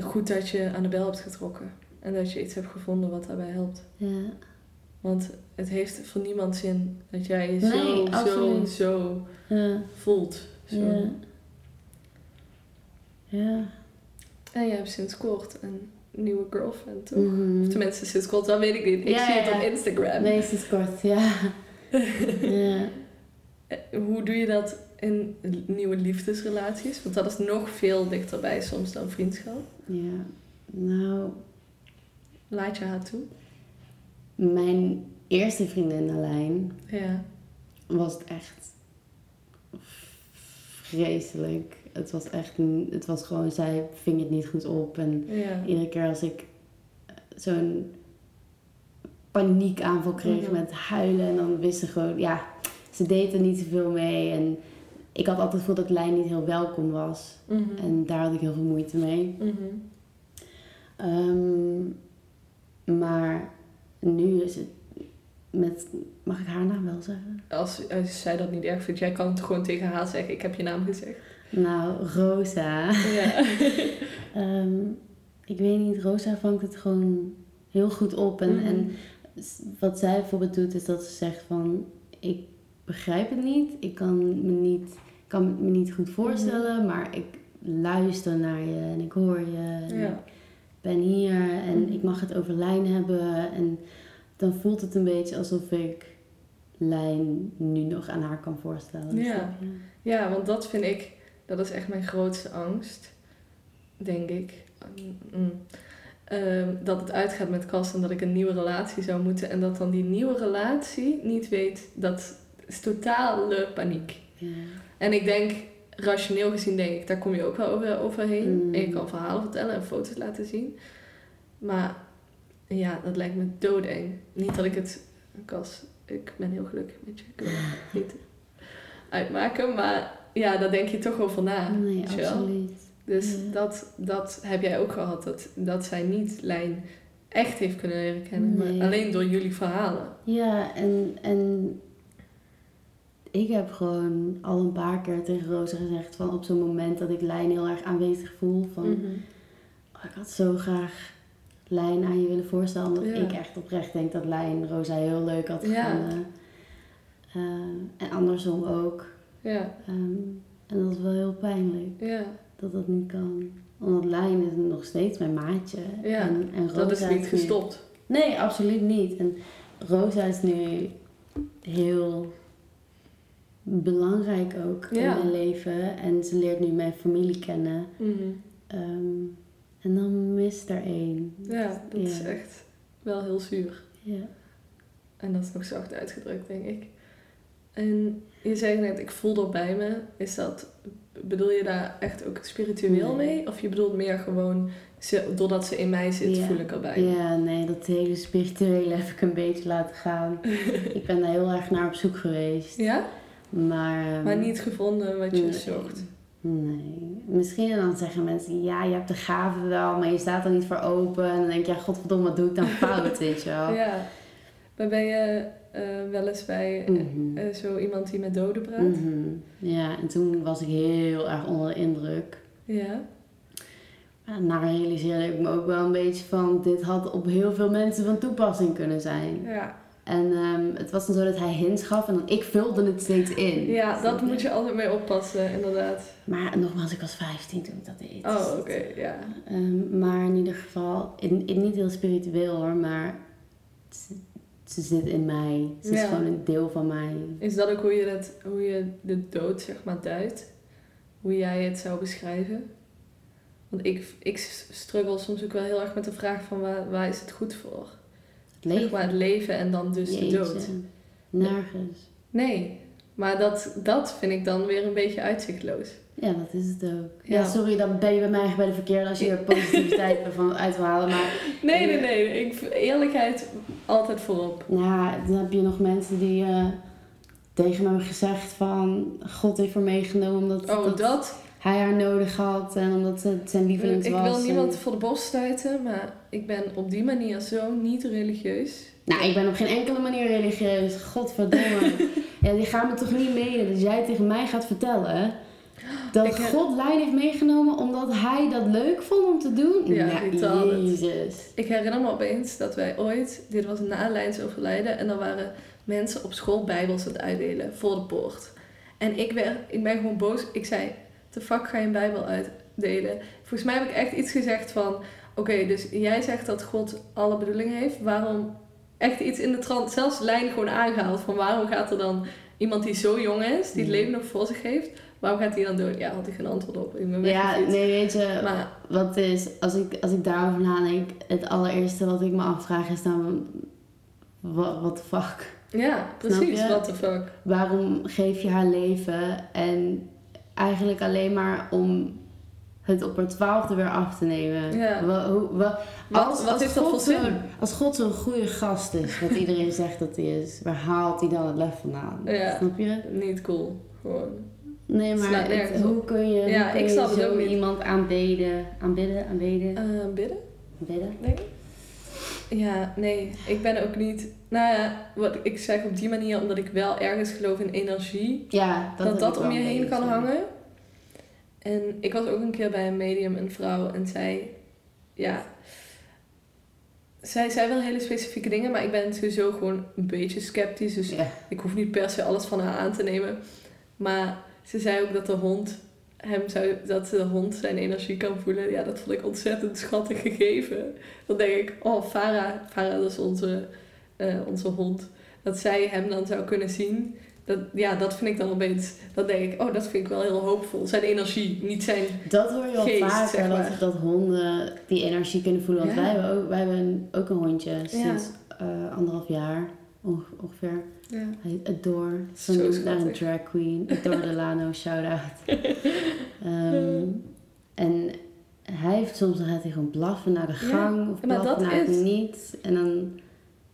Goed dat je aan de bel hebt getrokken. En dat je iets hebt gevonden wat daarbij helpt. Ja. Want het heeft voor niemand zin dat jij je Nee, zo, zo, absoluut. zo Ja. voelt. Zo. Ja. Ja. En je hebt sinds kort een nieuwe girlfriend, toch? Mhm. Of tenminste, sinds kort, dat weet ik niet. Ik Ja, zie het op. Instagram. Nee, sinds kort, ja. ja. Eh, Hoe doe je dat in nieuwe liefdesrelaties? Want dat is nog veel dichterbij soms dan vriendschap. Ja. Nou, Laat je haar toe. Mijn eerste vriendin Ja. was het echt vreselijk. Het was echt, een- het was gewoon, zij ving het niet goed op. En Ja. iedere keer als ik eh, zo'n paniekaanval kreeg Mhm. met huilen en dan wist ze gewoon, ja, ze deed er niet zoveel mee. En ik had altijd het gevoel dat Lijn niet heel welkom was. Mhm. En daar had ik heel veel moeite mee. Mhm. Ehm, maar nu is het met... Mag ik haar naam wel zeggen? Als, als zij dat niet erg vindt, jij kan het gewoon tegen haar zeggen. Ik heb je naam gezegd. Nou, Rosa. Ja. Ehm, ik weet niet, Rosa vangt het gewoon heel goed op. En, Mhm. en wat zij bijvoorbeeld doet, is dat ze zegt van... Ik begrijp het niet, ik kan me niet, kan me niet goed voorstellen... maar ik luister naar je en ik hoor je. En Ja. Ben hier en Mhm. ik mag het over Lijn hebben. En dan voelt het een beetje alsof ik Lijn nu nog aan haar kan voorstellen. Ja. ja, want dat vind ik, dat is echt mijn grootste angst. Denk ik. Mm. Ehm, dat het uitgaat met Cas en dat ik een nieuwe relatie zou moeten. En dat dan die nieuwe relatie niet weet, dat is totale paniek. Ja. En ik denk, rationeel gezien denk ik, daar kom je ook wel over, overheen. Mm. En je kan verhalen vertellen en foto's laten zien. Maar ja, dat lijkt me doodeng. Niet dat ik het, Cas, ik ben heel gelukkig met je. Ik wil het niet uitmaken. Maar ja, daar denk je toch over na. Nee, absoluut. Dus Ja. dat, dat heb jij ook gehad. Dat, dat zij niet Lijn echt heeft kunnen leren kennen. Nee. Maar alleen door jullie verhalen. Ja, en, en ik heb gewoon al een paar keer tegen Rosa gezegd van op zo'n moment dat ik Lijn heel erg aanwezig voel. Van, Mhm. oh, ik had zo graag Lijn aan je willen voorstellen. Omdat Ja. ik echt oprecht denk dat Lijn Rosa heel leuk had Ja. gevonden. Eh, en andersom ook. Ja, Ehm, en dat is wel heel pijnlijk ja. dat dat niet kan. Omdat Lijn is nog steeds mijn maatje. Ja, en, en Rosa Dat is niet gestopt. Nee, absoluut niet. En Rosa is nu heel belangrijk ook Ja. in mijn leven. En ze leert nu mijn familie kennen. Mhm. Ehm, en dan mist er één. Ja, dat is echt wel heel zuur. Ja. En dat is nog zacht uitgedrukt, denk ik. En je zei net, ik voel dat bij me. Is dat, bedoel je daar echt ook spiritueel Nee. mee? Of je bedoelt meer gewoon, ze, doordat ze in mij zit, Ja. voel ik erbij? ja, nee, dat hele spirituele heb ik een beetje laten gaan. ik ben daar heel erg naar op zoek geweest. Ja? Maar, ehm, Maar niet gevonden wat je nee. zocht. Nee. Misschien dan zeggen mensen, ja, je hebt de gave wel, maar je staat er niet voor open. En dan denk je, ja, godverdomme, wat doe ik dan fout, weet je wel. Ja. Maar ben je eh, wel eens bij eh, Mhm. eh, zo iemand die met doden praat? Mhm. Ja, en toen was ik heel erg onder de indruk. Ja. En realiseerde ik me ook wel een beetje van, dit had op heel veel mensen van toepassing kunnen zijn. Ja. En ehm, het was dan zo dat hij hints gaf en dan ik vulde het steeds in. ja, dat moet je altijd mee oppassen, inderdaad. Maar nogmaals, ik was 15 toen ik dat deed. Oh, oké, ja. Ehm, maar in ieder geval, in, in niet heel spiritueel hoor, maar ze, ze zit in mij. Ze is gewoon een deel van mij. Is dat ook hoe je, dat, hoe je de dood, zeg maar, duidt? Hoe jij het zou beschrijven? Want ik, ik struggle soms ook wel heel erg met de vraag van waar, waar is het goed voor? Zeg leven. maar het leven en dan dus de dood. Nergens. Nee, maar dat, dat vind ik dan weer een beetje uitzichtloos. Ja, dat is het ook. Ja, Ja. sorry, dan ben je bij mij echt bij de verkeerde als je er positiviteit van uit wil halen. Maar Nee, nee, nee. Ik, eerlijkheid altijd voorop. nou, ja, dan heb je nog mensen die eh, tegen me hebben gezegd van... God heeft haar meegenomen omdat Oh, dat dat. Hij haar nodig had en omdat het zijn lievelings Ik was. wil en- niemand voor de borst stuiten, maar ik ben op die manier zo niet religieus. Nou, ik ben op geen enkele manier religieus. Godverdomme. ja, die gaan me toch niet menen. Dus jij tegen mij gaat vertellen... Dat Ik God Lijn heeft meegenomen omdat hij dat leuk vond om te doen? Ja, Nou. Jezus. Ik herinner me opeens dat wij ooit, dit was na Lijns overlijden, en er waren mensen op school bijbels aan het uitdelen voor de poort. En ik, werd, ik ben gewoon boos. Ik zei, de fuck ga je een bijbel uitdelen? Volgens mij heb ik echt iets gezegd van, oké, dus jij zegt dat God alle bedoelingen heeft. Waarom, echt iets in de trant, zelfs Lijn gewoon aangehaald van waarom gaat er dan iemand die zo jong is, die het Mhm. leven nog voor zich heeft, waarom gaat hij dan dood? Ja, had ik geen antwoord op. Ik ben Ja, nee, weet je, Maar wat is, als ik, als ik daarover nadenk, het allereerste wat ik me afvraag is dan, wat the fuck? ja, precies, what the fuck. Waarom geef je haar leven en eigenlijk alleen maar om het op haar twaalfde weer af te nemen? Ja. Hoe, Wat, als, wat als heeft dat voor God zin? zo'n- Als God zo'n goede gast is, wat iedereen zegt dat hij is, waar haalt hij dan het lef vandaan? Ja. Snap je? Niet cool, gewoon. Nee, Het maar het- hoe kun je, Ja, hoe kun ik je het zo iemand aanbeden, aanbidden, aanbeden, Eh, bidden, aanbidden? denk ik. Ja, nee, ik ben ook niet. Nou ja, wat ik zeg op die manier, omdat ik wel ergens geloof in energie. Ja, dat dat om je een heen kan hangen. En ik was ook een keer bij een medium, een vrouw, en zij, ja, zij zei wel hele specifieke dingen, maar ik ben sowieso gewoon een beetje sceptisch, dus Ja. ik hoef niet per se alles van haar aan te nemen. Maar ze zei ook dat de hond hem zou, dat de hond zijn energie kan voelen. Ja, dat vond ik ontzettend schattig gegeven. Dan denk ik, oh, Farah, Farah dat is onze, eh, onze hond. Dat zij hem dan zou kunnen zien. Dat, ja, dat vind ik dan opeens, dan denk ik, oh, dat vind ik wel heel hoopvol. Zijn energie, niet zijn... Dat hoor je wel Geest, vaker, zeg maar. dat, dat honden die energie kunnen voelen. Want Ja. wij hebben ook, wij hebben ook een hondje sinds eh, anderhalf jaar onge- ongeveer. Ja. Hij heet Adore. Zo naar een drag queen. Adore Delano, shout-out. Ehm, en hij heeft soms, dan gaat hij gewoon blaffen naar de Ja, gang. Of maar blaffen dat naar is- het niet. En dan...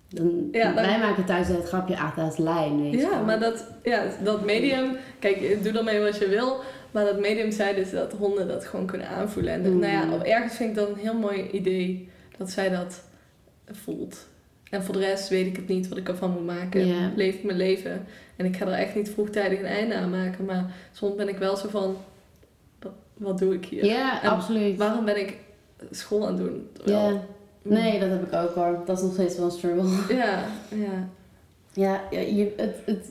dan Ja, dan- wij maken thuis het grapje, is lijn, weet Ja, maar dat, ja, dat medium, kijk, doe ermee wat je wil. Maar dat medium zei dus dat honden dat gewoon kunnen aanvoelen. En Mm. nou ja, op ergens vind ik dat een heel mooi idee dat zij dat voelt. En voor de rest weet ik het niet wat ik ervan moet maken. Leef ik mijn leven. En ik ga er echt niet vroegtijdig een einde aan maken. Maar soms ben ik wel zo van, wat, wat doe ik hier? Ja, absoluut. Waarom ben ik school aan het doen? Ja. Nee, dat heb ik ook hoor. Dat is nog steeds wel een struggle. Ja, ja. Ja, ja je, het, het,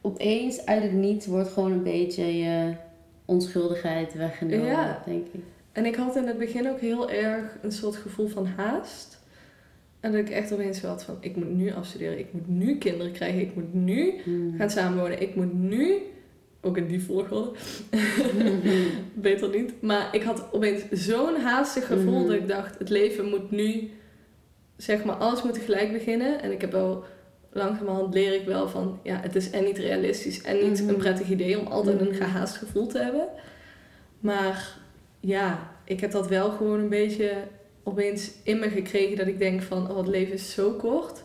opeens uit het niets wordt gewoon een beetje je onschuldigheid weggenomen, Ja. denk ik. En ik had in het begin ook heel erg een soort gevoel van haast. En dat ik echt opeens had van, ik moet nu afstuderen, ik moet nu kinderen krijgen, ik moet nu Hmm. gaan samenwonen, ik moet nu, ook in die volgorde, beter niet. Maar ik had opeens zo'n haastig gevoel Mhm. dat ik dacht, het leven moet nu, zeg maar, alles moet tegelijk beginnen. En ik heb wel, langzamerhand leer ik wel van, ja, het is en niet realistisch en niet een prettig idee om altijd een gehaast gevoel te hebben. Maar ja, ik heb dat wel gewoon een beetje opeens in me gekregen dat ik denk van, oh, het leven is zo kort.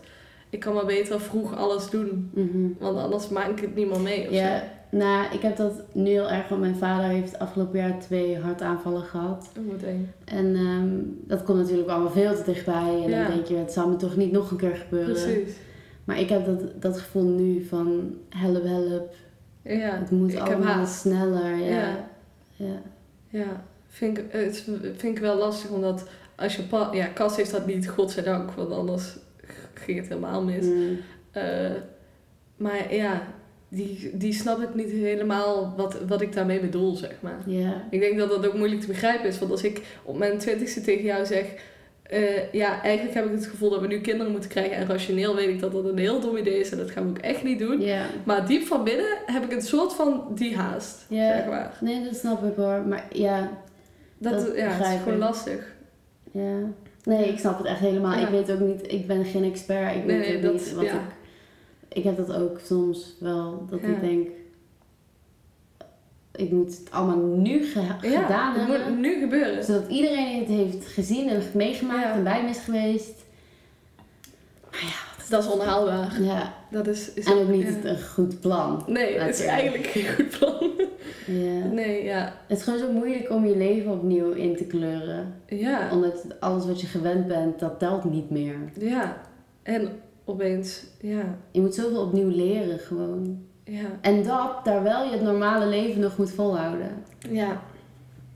Ik kan maar beter vroeg alles doen, Mhm. want anders maak ik het niet meer mee. Ja, zo. nou, ik heb dat nu heel erg, want mijn vader heeft afgelopen jaar twee hartaanvallen gehad. Oh. En ehm, dat komt natuurlijk allemaal veel te dichtbij. En Ja. dan denk je, het zal me toch niet nog een keer gebeuren. Precies. Maar ik heb dat, dat gevoel nu van help, help. Ja, Het moet ik allemaal sneller. Ja. Ja. ja. Ja, vind ik, het vind ik wel lastig, omdat als je pa ja, Cas heeft dat niet, godzijdank, want anders ging het helemaal mis. Mm. Eh, maar ja, die, die snap ik niet helemaal wat, wat ik daarmee bedoel, zeg maar. ja. Ik denk dat dat ook moeilijk te begrijpen is, want als ik op mijn twintigste tegen jou zeg, eh, ja, eigenlijk heb ik het gevoel dat we nu kinderen moeten krijgen en rationeel weet ik dat dat een heel dom idee is en dat gaan we ook echt niet doen. Maar diep van binnen heb ik een soort van die haast, zeg maar. Nee, dat snap ik hoor. Maar ja, Dat, Dat ja, het is gewoon lastig. Ja. Nee, ik snap het echt helemaal. Ja. Ik weet ook niet, ik ben geen expert. Ik weet nee, dat- niet wat ja. ik... Ik heb dat ook soms wel, dat Ja. ik denk... Ik moet het allemaal nu ge- Ja, gedaan het hebben. moet nu gebeuren. Zodat iedereen het heeft gezien en meegemaakt Ja. en bij me is geweest. Dat is onhaalbaar. Ja. Dat is, is En ook niet ja. een goed plan. Nee, het is eigenlijk geen goed plan. Ja. Nee, ja. Het is gewoon zo moeilijk om je leven opnieuw in te kleuren. Ja, Omdat alles wat je gewend bent, dat telt niet meer. ja. En opeens, ja, Je moet zoveel opnieuw leren gewoon. ja, En dat, terwijl je het normale leven nog moet volhouden. ja.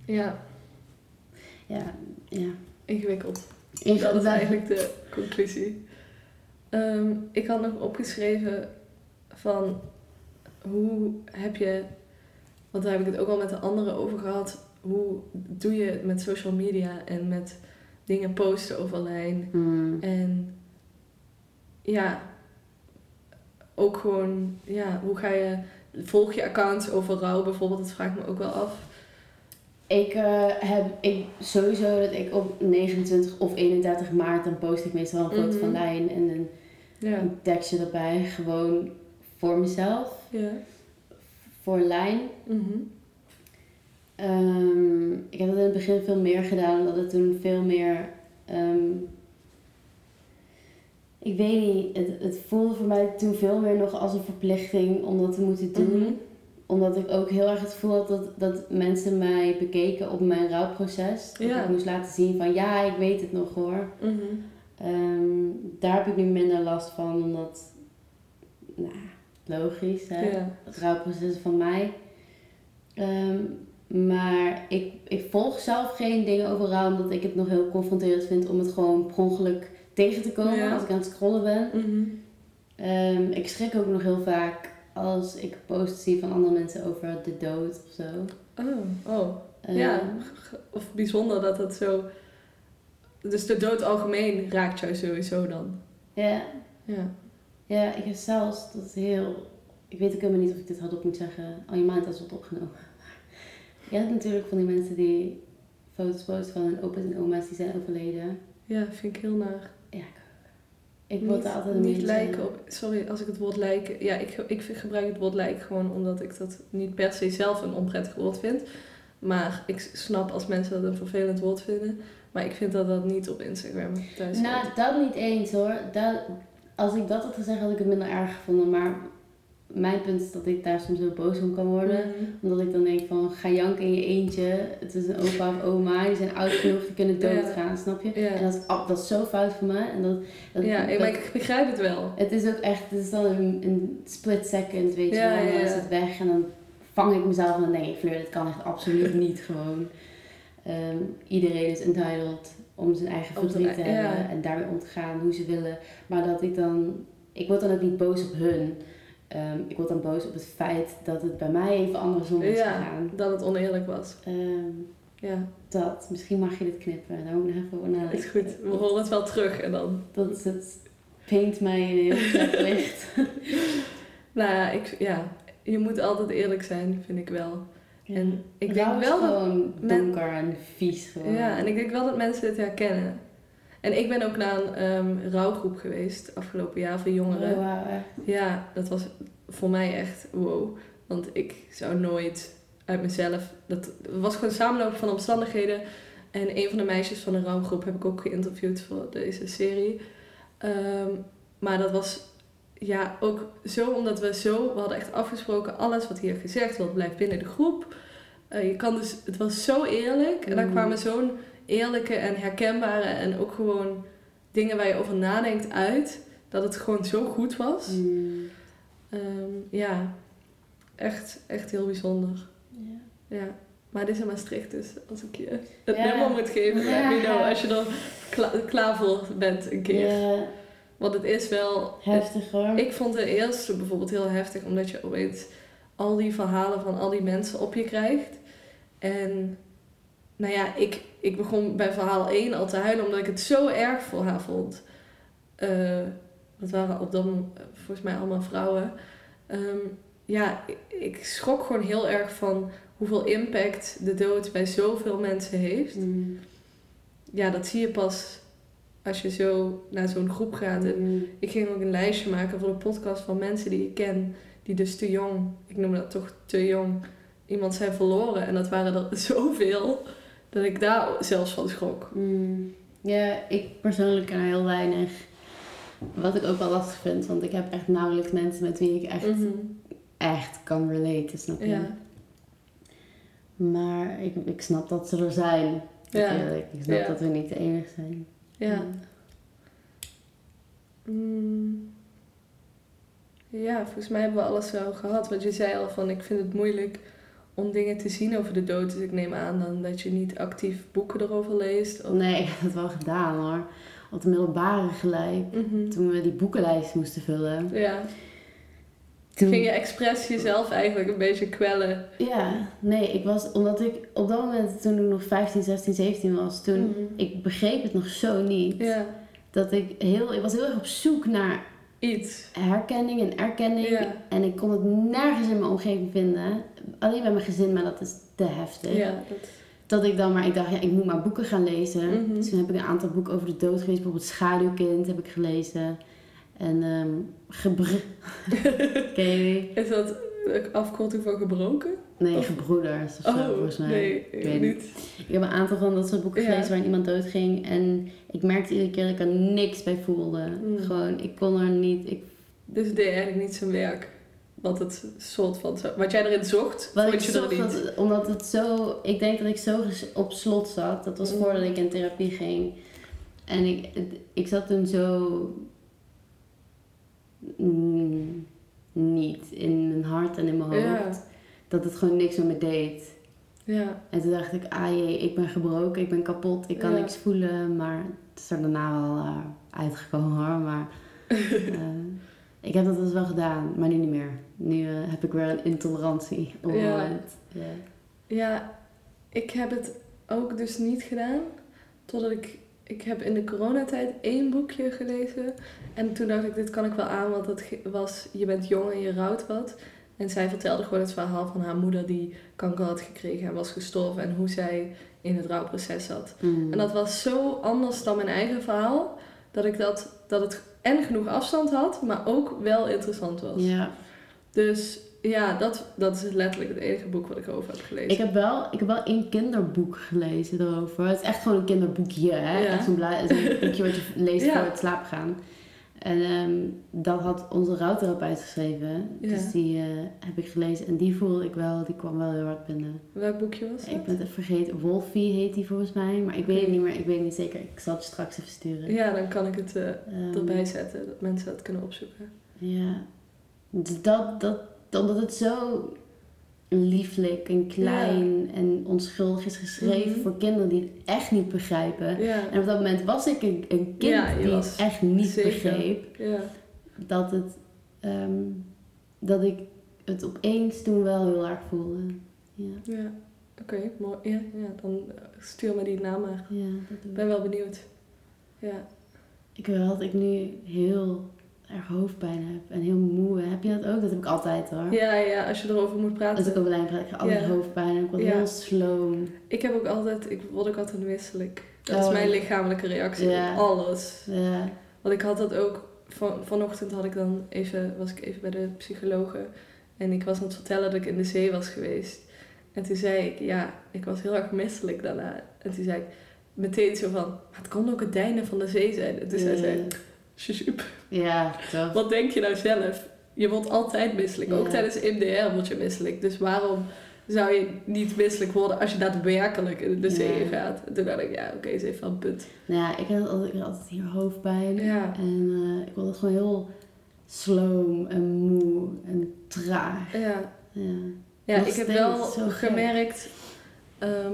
Ja, Ja, ja. ingewikkeld. Dat Ingewikkeld. is eigenlijk de conclusie. Ehm, ik had nog opgeschreven van hoe heb je, want daar heb ik het ook al met de anderen over gehad, hoe doe je het met social media en met dingen posten over lijn Hmm. en ja, ook gewoon, ja, hoe ga je, volg je accounts over rouw bijvoorbeeld, dat vraag ik me ook wel af. Ik eh, heb ik, sowieso dat ik op 29 of 31 maart, dan post ik meestal een foto Mhm. van Lijn en een, Ja, een tekstje erbij. Gewoon voor mezelf, ja. voor Lijn. Mhm. Ehm, ik heb dat in het begin veel meer gedaan, omdat het toen veel meer. ehm, ik weet niet, het, het voelde voor mij toen veel meer nog als een verplichting om dat te moeten doen. Mhm. omdat ik ook heel erg het gevoel had dat, dat mensen mij bekeken op mijn rouwproces. Dat Ja. ik moest laten zien van ja, ik weet het nog hoor. Mhm. Ehm, daar heb ik nu minder last van, omdat, nou, logisch hè. Ja. Het rouwproces van mij. Ehm, maar ik, ik volg zelf geen dingen over rouw, omdat ik het nog heel confronterend vind om het gewoon per ongeluk tegen te komen Ja. als ik aan het scrollen ben. Mhm. Ehm, ik schrik ook nog heel vaak als ik posts zie van andere mensen over de dood of zo. Oh, oh. Ja, of bijzonder dat het zo... Dus de dood algemeen raakt jou sowieso dan. Ja, Ja. ja, ik heb zelfs dat heel... Ik weet ook helemaal niet of ik dit hardop moet zeggen. Oh, je maand is wat opgenomen. Je hebt natuurlijk van die mensen die foto's posten van hun opa's en oma's die zijn overleden. Ja, vind ik heel naar. Ja, ik ook. Ik word altijd een niet beetje... lijken op. Sorry als ik het woord lijken. Ja, ik, ik gebruik het woord lijken gewoon omdat ik dat niet per se zelf een onprettig woord vind. Maar ik snap als mensen dat een vervelend woord vinden. Maar ik vind dat dat niet op Instagram thuis hoort. Nou, dat niet eens hoor. Dat, als ik dat had gezegd, had ik het minder erg gevonden. Maar mijn punt is dat ik daar soms heel boos om kan worden. Mhm. Omdat ik dan denk van, ga janken in je eentje. Het is een opa of oma, die zijn oud genoeg, die kunnen Ja. doodgaan, snap je? Ja. En dat is, dat is zo fout voor me. En dat, dat, ja, dat- maar ik begrijp het wel. het is ook echt, het is dan een, een split second, weet je Ja, wel. En dan is het weg en dan vang ik mezelf en dan denk ik, Fleur, dit kan echt absoluut niet gewoon. Ehm, iedereen is entitled om zijn eigen verdriet te hebben ja. en daarmee om te gaan hoe ze willen. Maar dat ik dan, ik word dan ook niet boos op hun. Ehm, ik word dan boos op het feit dat het bij mij even andersom is Ja, gegaan. dat het oneerlijk was. Ehm, Ja, dat, misschien mag je dit knippen, daar moet ik nog even over nadenken. is goed. We horen het wel terug en dan. Dat is het paint mij in een heel slecht licht. Nou ja, ik, ja, je moet altijd eerlijk zijn, vind ik wel. En ik denk wel dat gewoon men- donker en vies gewoon. Ja, en ik denk wel dat mensen het herkennen. En ik ben ook naar een ehm, rouwgroep geweest afgelopen jaar voor jongeren. Oh. Ja, dat was voor mij echt wow. Want ik zou nooit uit mezelf... Dat het was gewoon een samenloop van omstandigheden. En een van de meisjes van de rouwgroep heb ik ook geïnterviewd voor deze serie. Ehm, maar dat was ja, ook zo omdat we zo... We hadden echt afgesproken, alles wat hier gezegd wordt blijft binnen de groep. Eh, je kan dus, het was zo eerlijk. En daar Mm. kwamen zo'n eerlijke en herkenbare... en ook gewoon dingen waar je over nadenkt uit... dat het gewoon zo goed was. Mm, Ehm, ja, echt, echt heel bijzonder. ja. Ja. Maar dit is in Maastricht, dus als ik je het Ja. nummer moet geven, let me know. Ja. Als je er kla- klaar voor bent een keer. Ja, Want het is wel... heftig hoor. Ik vond de eerste bijvoorbeeld heel heftig, omdat je opeens al die verhalen van al die mensen op je krijgt. En nou ja, ik, ik begon bij verhaal 1 al te huilen, omdat ik het zo erg voor haar vond. Eh, dat waren op dat moment volgens mij allemaal vrouwen. Ehm, ja, ik, ik schrok gewoon heel erg van hoeveel impact de dood bij zoveel mensen heeft. Mm, Ja, dat zie je pas als je zo naar zo'n groep gaat. En mm, ik ging ook een lijstje maken voor de podcast van mensen die ik ken, die dus te jong, ik noem dat toch te jong, iemand zijn verloren. En dat waren er zoveel, dat ik daar zelfs van schrok. mm. Ja, ik persoonlijk ken er heel weinig. Wat ik ook wel lastig vind, want ik heb echt nauwelijks mensen met wie ik echt, Mhm. echt kan relaten, snap je? Ja, Maar ik, ik snap dat ze er zijn. Ja. Ik snap Ja. dat we niet de enige zijn. Ja. Mm. Ja, volgens mij hebben we alles wel gehad. Want je zei al van, ik vind het moeilijk om dingen te zien over de dood. Dus ik neem aan dan dat je niet actief boeken erover leest. Of... Nee, ik heb het wel gedaan hoor. Op de middelbare gelijk. Mhm. Toen we die boekenlijst moesten vullen. Ja. Toen... Ging je expres jezelf eigenlijk een beetje kwellen? Ja, nee, ik was, omdat ik op dat moment, toen ik nog 15, 16, 17 was, toen, Mhm. ik begreep het nog zo niet. Ja, Dat ik heel, ik was heel erg op zoek naar iets. herkenning en erkenning. Ja. En ik kon het nergens in mijn omgeving vinden. Alleen bij mijn gezin, maar dat is te heftig. Ja, dat... Dat ik dan maar, ik dacht, ja, ik moet maar boeken gaan lezen. Mhm. Dus toen heb ik een aantal boeken over de dood gelezen. Bijvoorbeeld Schaduwkind heb ik gelezen. En ehm gebr... Ken je die? Is dat afkorting van gebroken? Nee, Of- gebroeders of zo, Oh, volgens mij. nee, Ik weet niet. Ik heb een aantal van dat soort boeken Ja. gelezen waarin iemand doodging. En ik merkte iedere keer dat ik er niks bij voelde. Mm. Gewoon, ik kon er niet... Ik, Dus het deed eigenlijk niet zijn werk. wat het soort van zo, wat jij erin zocht, Wat vond je er niet. dat- omdat het zo... Ik denk dat ik zo op slot zat. Dat was Mm. voordat ik in therapie ging. En ik, ik zat toen zo... mm, niet in mijn hart en in mijn hoofd. Ja. Dat het gewoon niks met me deed. Ja, En toen dacht ik, ah jee, ik ben gebroken, ik ben kapot, ik kan Ja. niks voelen. Maar het is er daarna wel eh, uitgekomen hoor. Maar eh, ik heb dat dus wel gedaan, maar nu niet meer. Nu eh, heb ik weer een intolerantie op Ja. moment. Ja, ik heb het ook dus niet gedaan, totdat ik, ik heb in de coronatijd één boekje gelezen. En toen dacht ik, dit kan ik wel aan, want dat was, je bent jong en je rouwt wat. En zij vertelde gewoon het verhaal van haar moeder die kanker had gekregen en was gestorven. En hoe zij in het rouwproces zat. Mm. En dat was zo anders dan mijn eigen verhaal. Dat ik dat, dat het en genoeg afstand had, maar ook wel interessant was. Ja, Dus ja, dat, dat is letterlijk het enige boek wat ik erover heb gelezen. ik heb, wel, ik heb wel één kinderboek gelezen erover. Het is echt gewoon een kinderboekje, hè? Ja. Echt zo'n bla- zo'n boekje wat je leest Ja. voor het slapen gaan. En ehm, dat had onze rouwtherapeut geschreven. Ja. Dus die eh, heb ik gelezen. En die voelde ik wel, die kwam wel heel hard binnen. Welk boekje was Ik dat? ben het vergeten. Wolfie heet die volgens mij. Maar ik weet het niet meer. Ik weet het niet zeker. Ik zal het straks even sturen. Ja, dan kan ik het eh, Ehm, erbij zetten, dat mensen dat kunnen opzoeken. Ja. Dus dat, dat, omdat het zo lieflijk en klein en onschuldig is geschreven Mhm. voor kinderen die het echt niet begrijpen. Ja, En op dat moment was ik een, een kind Ja, die het echt niet zeker. begreep. ja. Dat, het, ehm, dat ik het opeens toen wel heel erg voelde. Ja, ja. Oké, mooi. Ja, ja, dan eh, stuur me die naam maar. ja dat doe Ik ben wel benieuwd. Ja. Ik weet dat ik nu heel erg hoofdpijn heb en heel moe. Heb je dat ook? Dat heb ik altijd hoor. ja, ja, als je erover moet praten. Als ik de lijn praat, ik heb altijd Ja. hoofdpijn en ik word Ja. heel sloom. Ik heb ook altijd, ik word ook altijd misselijk. Dat is Oh. mijn lichamelijke reactie Ja. op alles. Ja. Want ik had dat ook, van, vanochtend had ik dan even, was ik even bij de psychologe. En ik was aan het vertellen dat ik in de zee was geweest. En toen zei ik, ja, ik was heel erg misselijk daarna. En toen zei ik meteen zo van, maar het kon ook het deinen van de zee zijn. En toen zei zij, "Sjoesjoep, Ja, toch. wat denk je nou zelf? Je wordt altijd misselijk. Ook tijdens MDR word je misselijk. Dus waarom zou je niet misselijk worden als je daadwerkelijk in de zee Ja. gaat? En toen dacht ik, ja, oké, ze heeft wel een punt. Nou ja, ik had altijd, ik had altijd hier hoofdpijn. Ja. En eh, ik word gewoon heel sloom en moe en traag. Ja, Ja. ja ik heb wel gemerkt, ehm,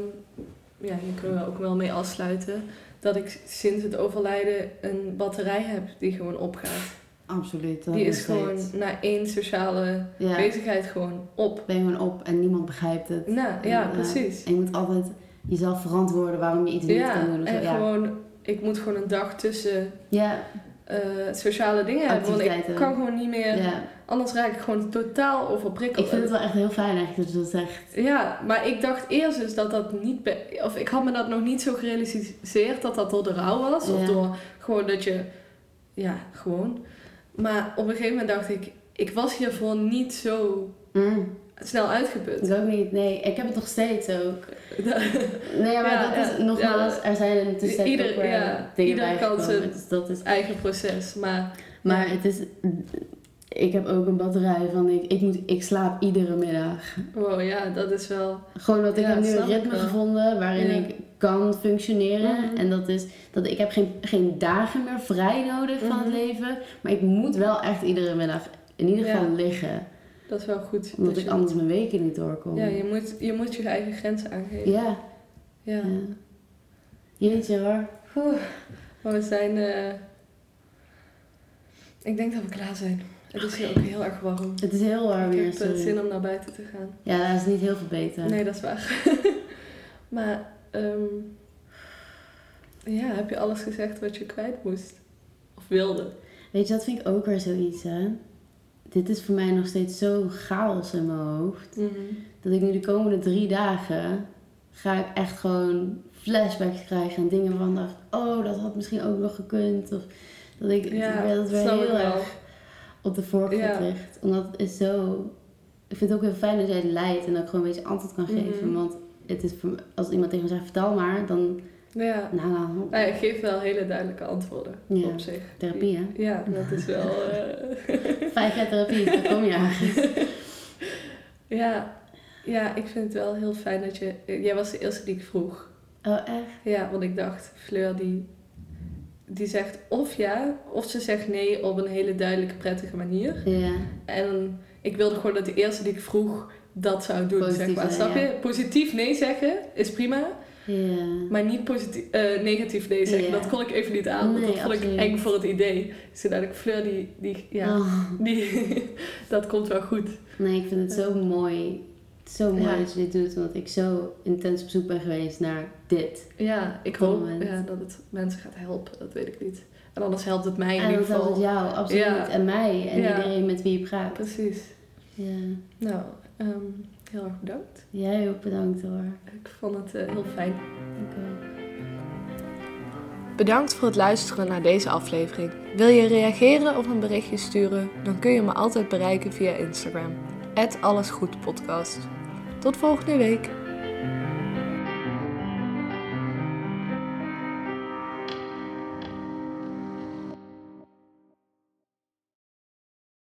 ja, hier kunnen we ook wel mee afsluiten, dat ik sinds het overlijden een batterij heb die gewoon opgaat. Absoluut. Die is gewoon na één sociale Ja, bezigheid gewoon op. ben je gewoon op en niemand begrijpt het. Nou, En, ja, eh, precies. En je moet altijd jezelf verantwoorden waarom je iets niet Ja, kan doen. of zo. en Ja. gewoon, ik moet gewoon een dag tussen ja, eh, sociale dingen hebben. Want ik kan gewoon niet meer, ja. anders raak ik gewoon totaal overprikkeld. Ik vind het wel echt heel fijn eigenlijk dat je dat zegt. Ja, maar ik dacht eerst dus dat dat niet... Of ik had me dat nog niet zo gerealiseerd dat dat door de rouw was. Of door gewoon dat je... Ja, gewoon. Maar op een gegeven moment dacht ik... Ik was hiervoor niet zo Mm, snel uitgeput. ik ook niet. Nee, ik heb het nog steeds ook. Nee, maar Ja, dat ja, is nogmaals, er zijn in de tussentijd Ieder- ook weer ja, dingen ieder kan bijgekomen. zijn- Dus dat is, Eigen proces. Maar maar het is, ik heb ook een batterij van, ik, ik, moet, ik slaap iedere middag. wow, ja, dat is wel... Gewoon dat ik heb nu een ritme wel. gevonden waarin ik kan functioneren. Mhm. En dat is dat ik heb geen, geen dagen meer vrij nodig van het Mhm. leven. Maar ik moet wel echt iedere middag in ieder geval liggen. Dat is wel goed. Omdat dat ik anders mijn weken niet doorkom. Ja, je moet, je moet je eigen grenzen aangeven. ja. Ja. ja. Jeetje hoor. Oeh, maar we zijn... eh, Ik denk dat we klaar zijn. Het is hier ook heel erg warm. Het is heel warm ik hier. heb eh, sorry. zin om naar buiten te gaan. Ja, dat is niet heel veel beter. Nee, dat is waar. maar ehm, ja, heb je alles gezegd wat je kwijt moest? Of wilde? Weet je, dat vind ik ook weer zoiets, hè. Dit is voor mij nog steeds zo chaos in mijn hoofd. Mhm. Dat ik nu de komende drie dagen ga ik echt gewoon flashbacks krijgen en dingen van dacht, oh, dat had misschien ook nog gekund. Of dat ik Ja, dat weer heel erg op de voorgrond Ja. ligt. Omdat het is zo. Ik vind het ook heel fijn dat jij het leidt en dat ik gewoon een beetje antwoord kan Mhm. geven. Want het is als iemand tegen me zegt, vertel maar, dan Ja. Nou, nou, Hij geeft wel hele duidelijke antwoorden Ja. op zich. therapie hè? Ja, dat is wel... eh, Vijf jaar therapie, daar kom je ja. ja, ik vind het wel heel fijn dat je... Jij was de eerste die ik vroeg. Oh, echt? Ja, want ik dacht, Fleur die, die zegt of ja, of ze zegt nee op een hele duidelijke, prettige manier. Ja. En ik wilde gewoon dat de eerste die ik vroeg dat zou doen, Positief zeg maar. Snap ja. je? Positief nee zeggen is prima, Ja. maar niet positief, eh, negatief nee zeggen. Dat kon ik even niet aan, want Nee, dat vond ik eng voor het idee. Dus toen dacht ik, Fleur, die, die, ja, Oh. die, dat komt wel goed. Nee, ik vind het zo mooi. Zo mooi Ja. dat je dit doet, omdat ik zo intens op zoek ben geweest naar dit. Ja, ik Op dat hoop ja, dat het mensen gaat helpen, dat weet ik niet. En anders helpt het mij in En ieder dat helpt geval. het jou, absoluut. Ja. En mij en iedereen met wie je praat. Precies. Ja. Nou, ehm, heel erg bedankt. Jij ook bedankt hoor. Ik vond het eh, heel fijn. Dank wel. Bedankt voor het luisteren naar deze aflevering. Wil je reageren of een berichtje sturen? Dan kun je me altijd bereiken via Instagram. Allesgoedpodcast. Tot volgende week.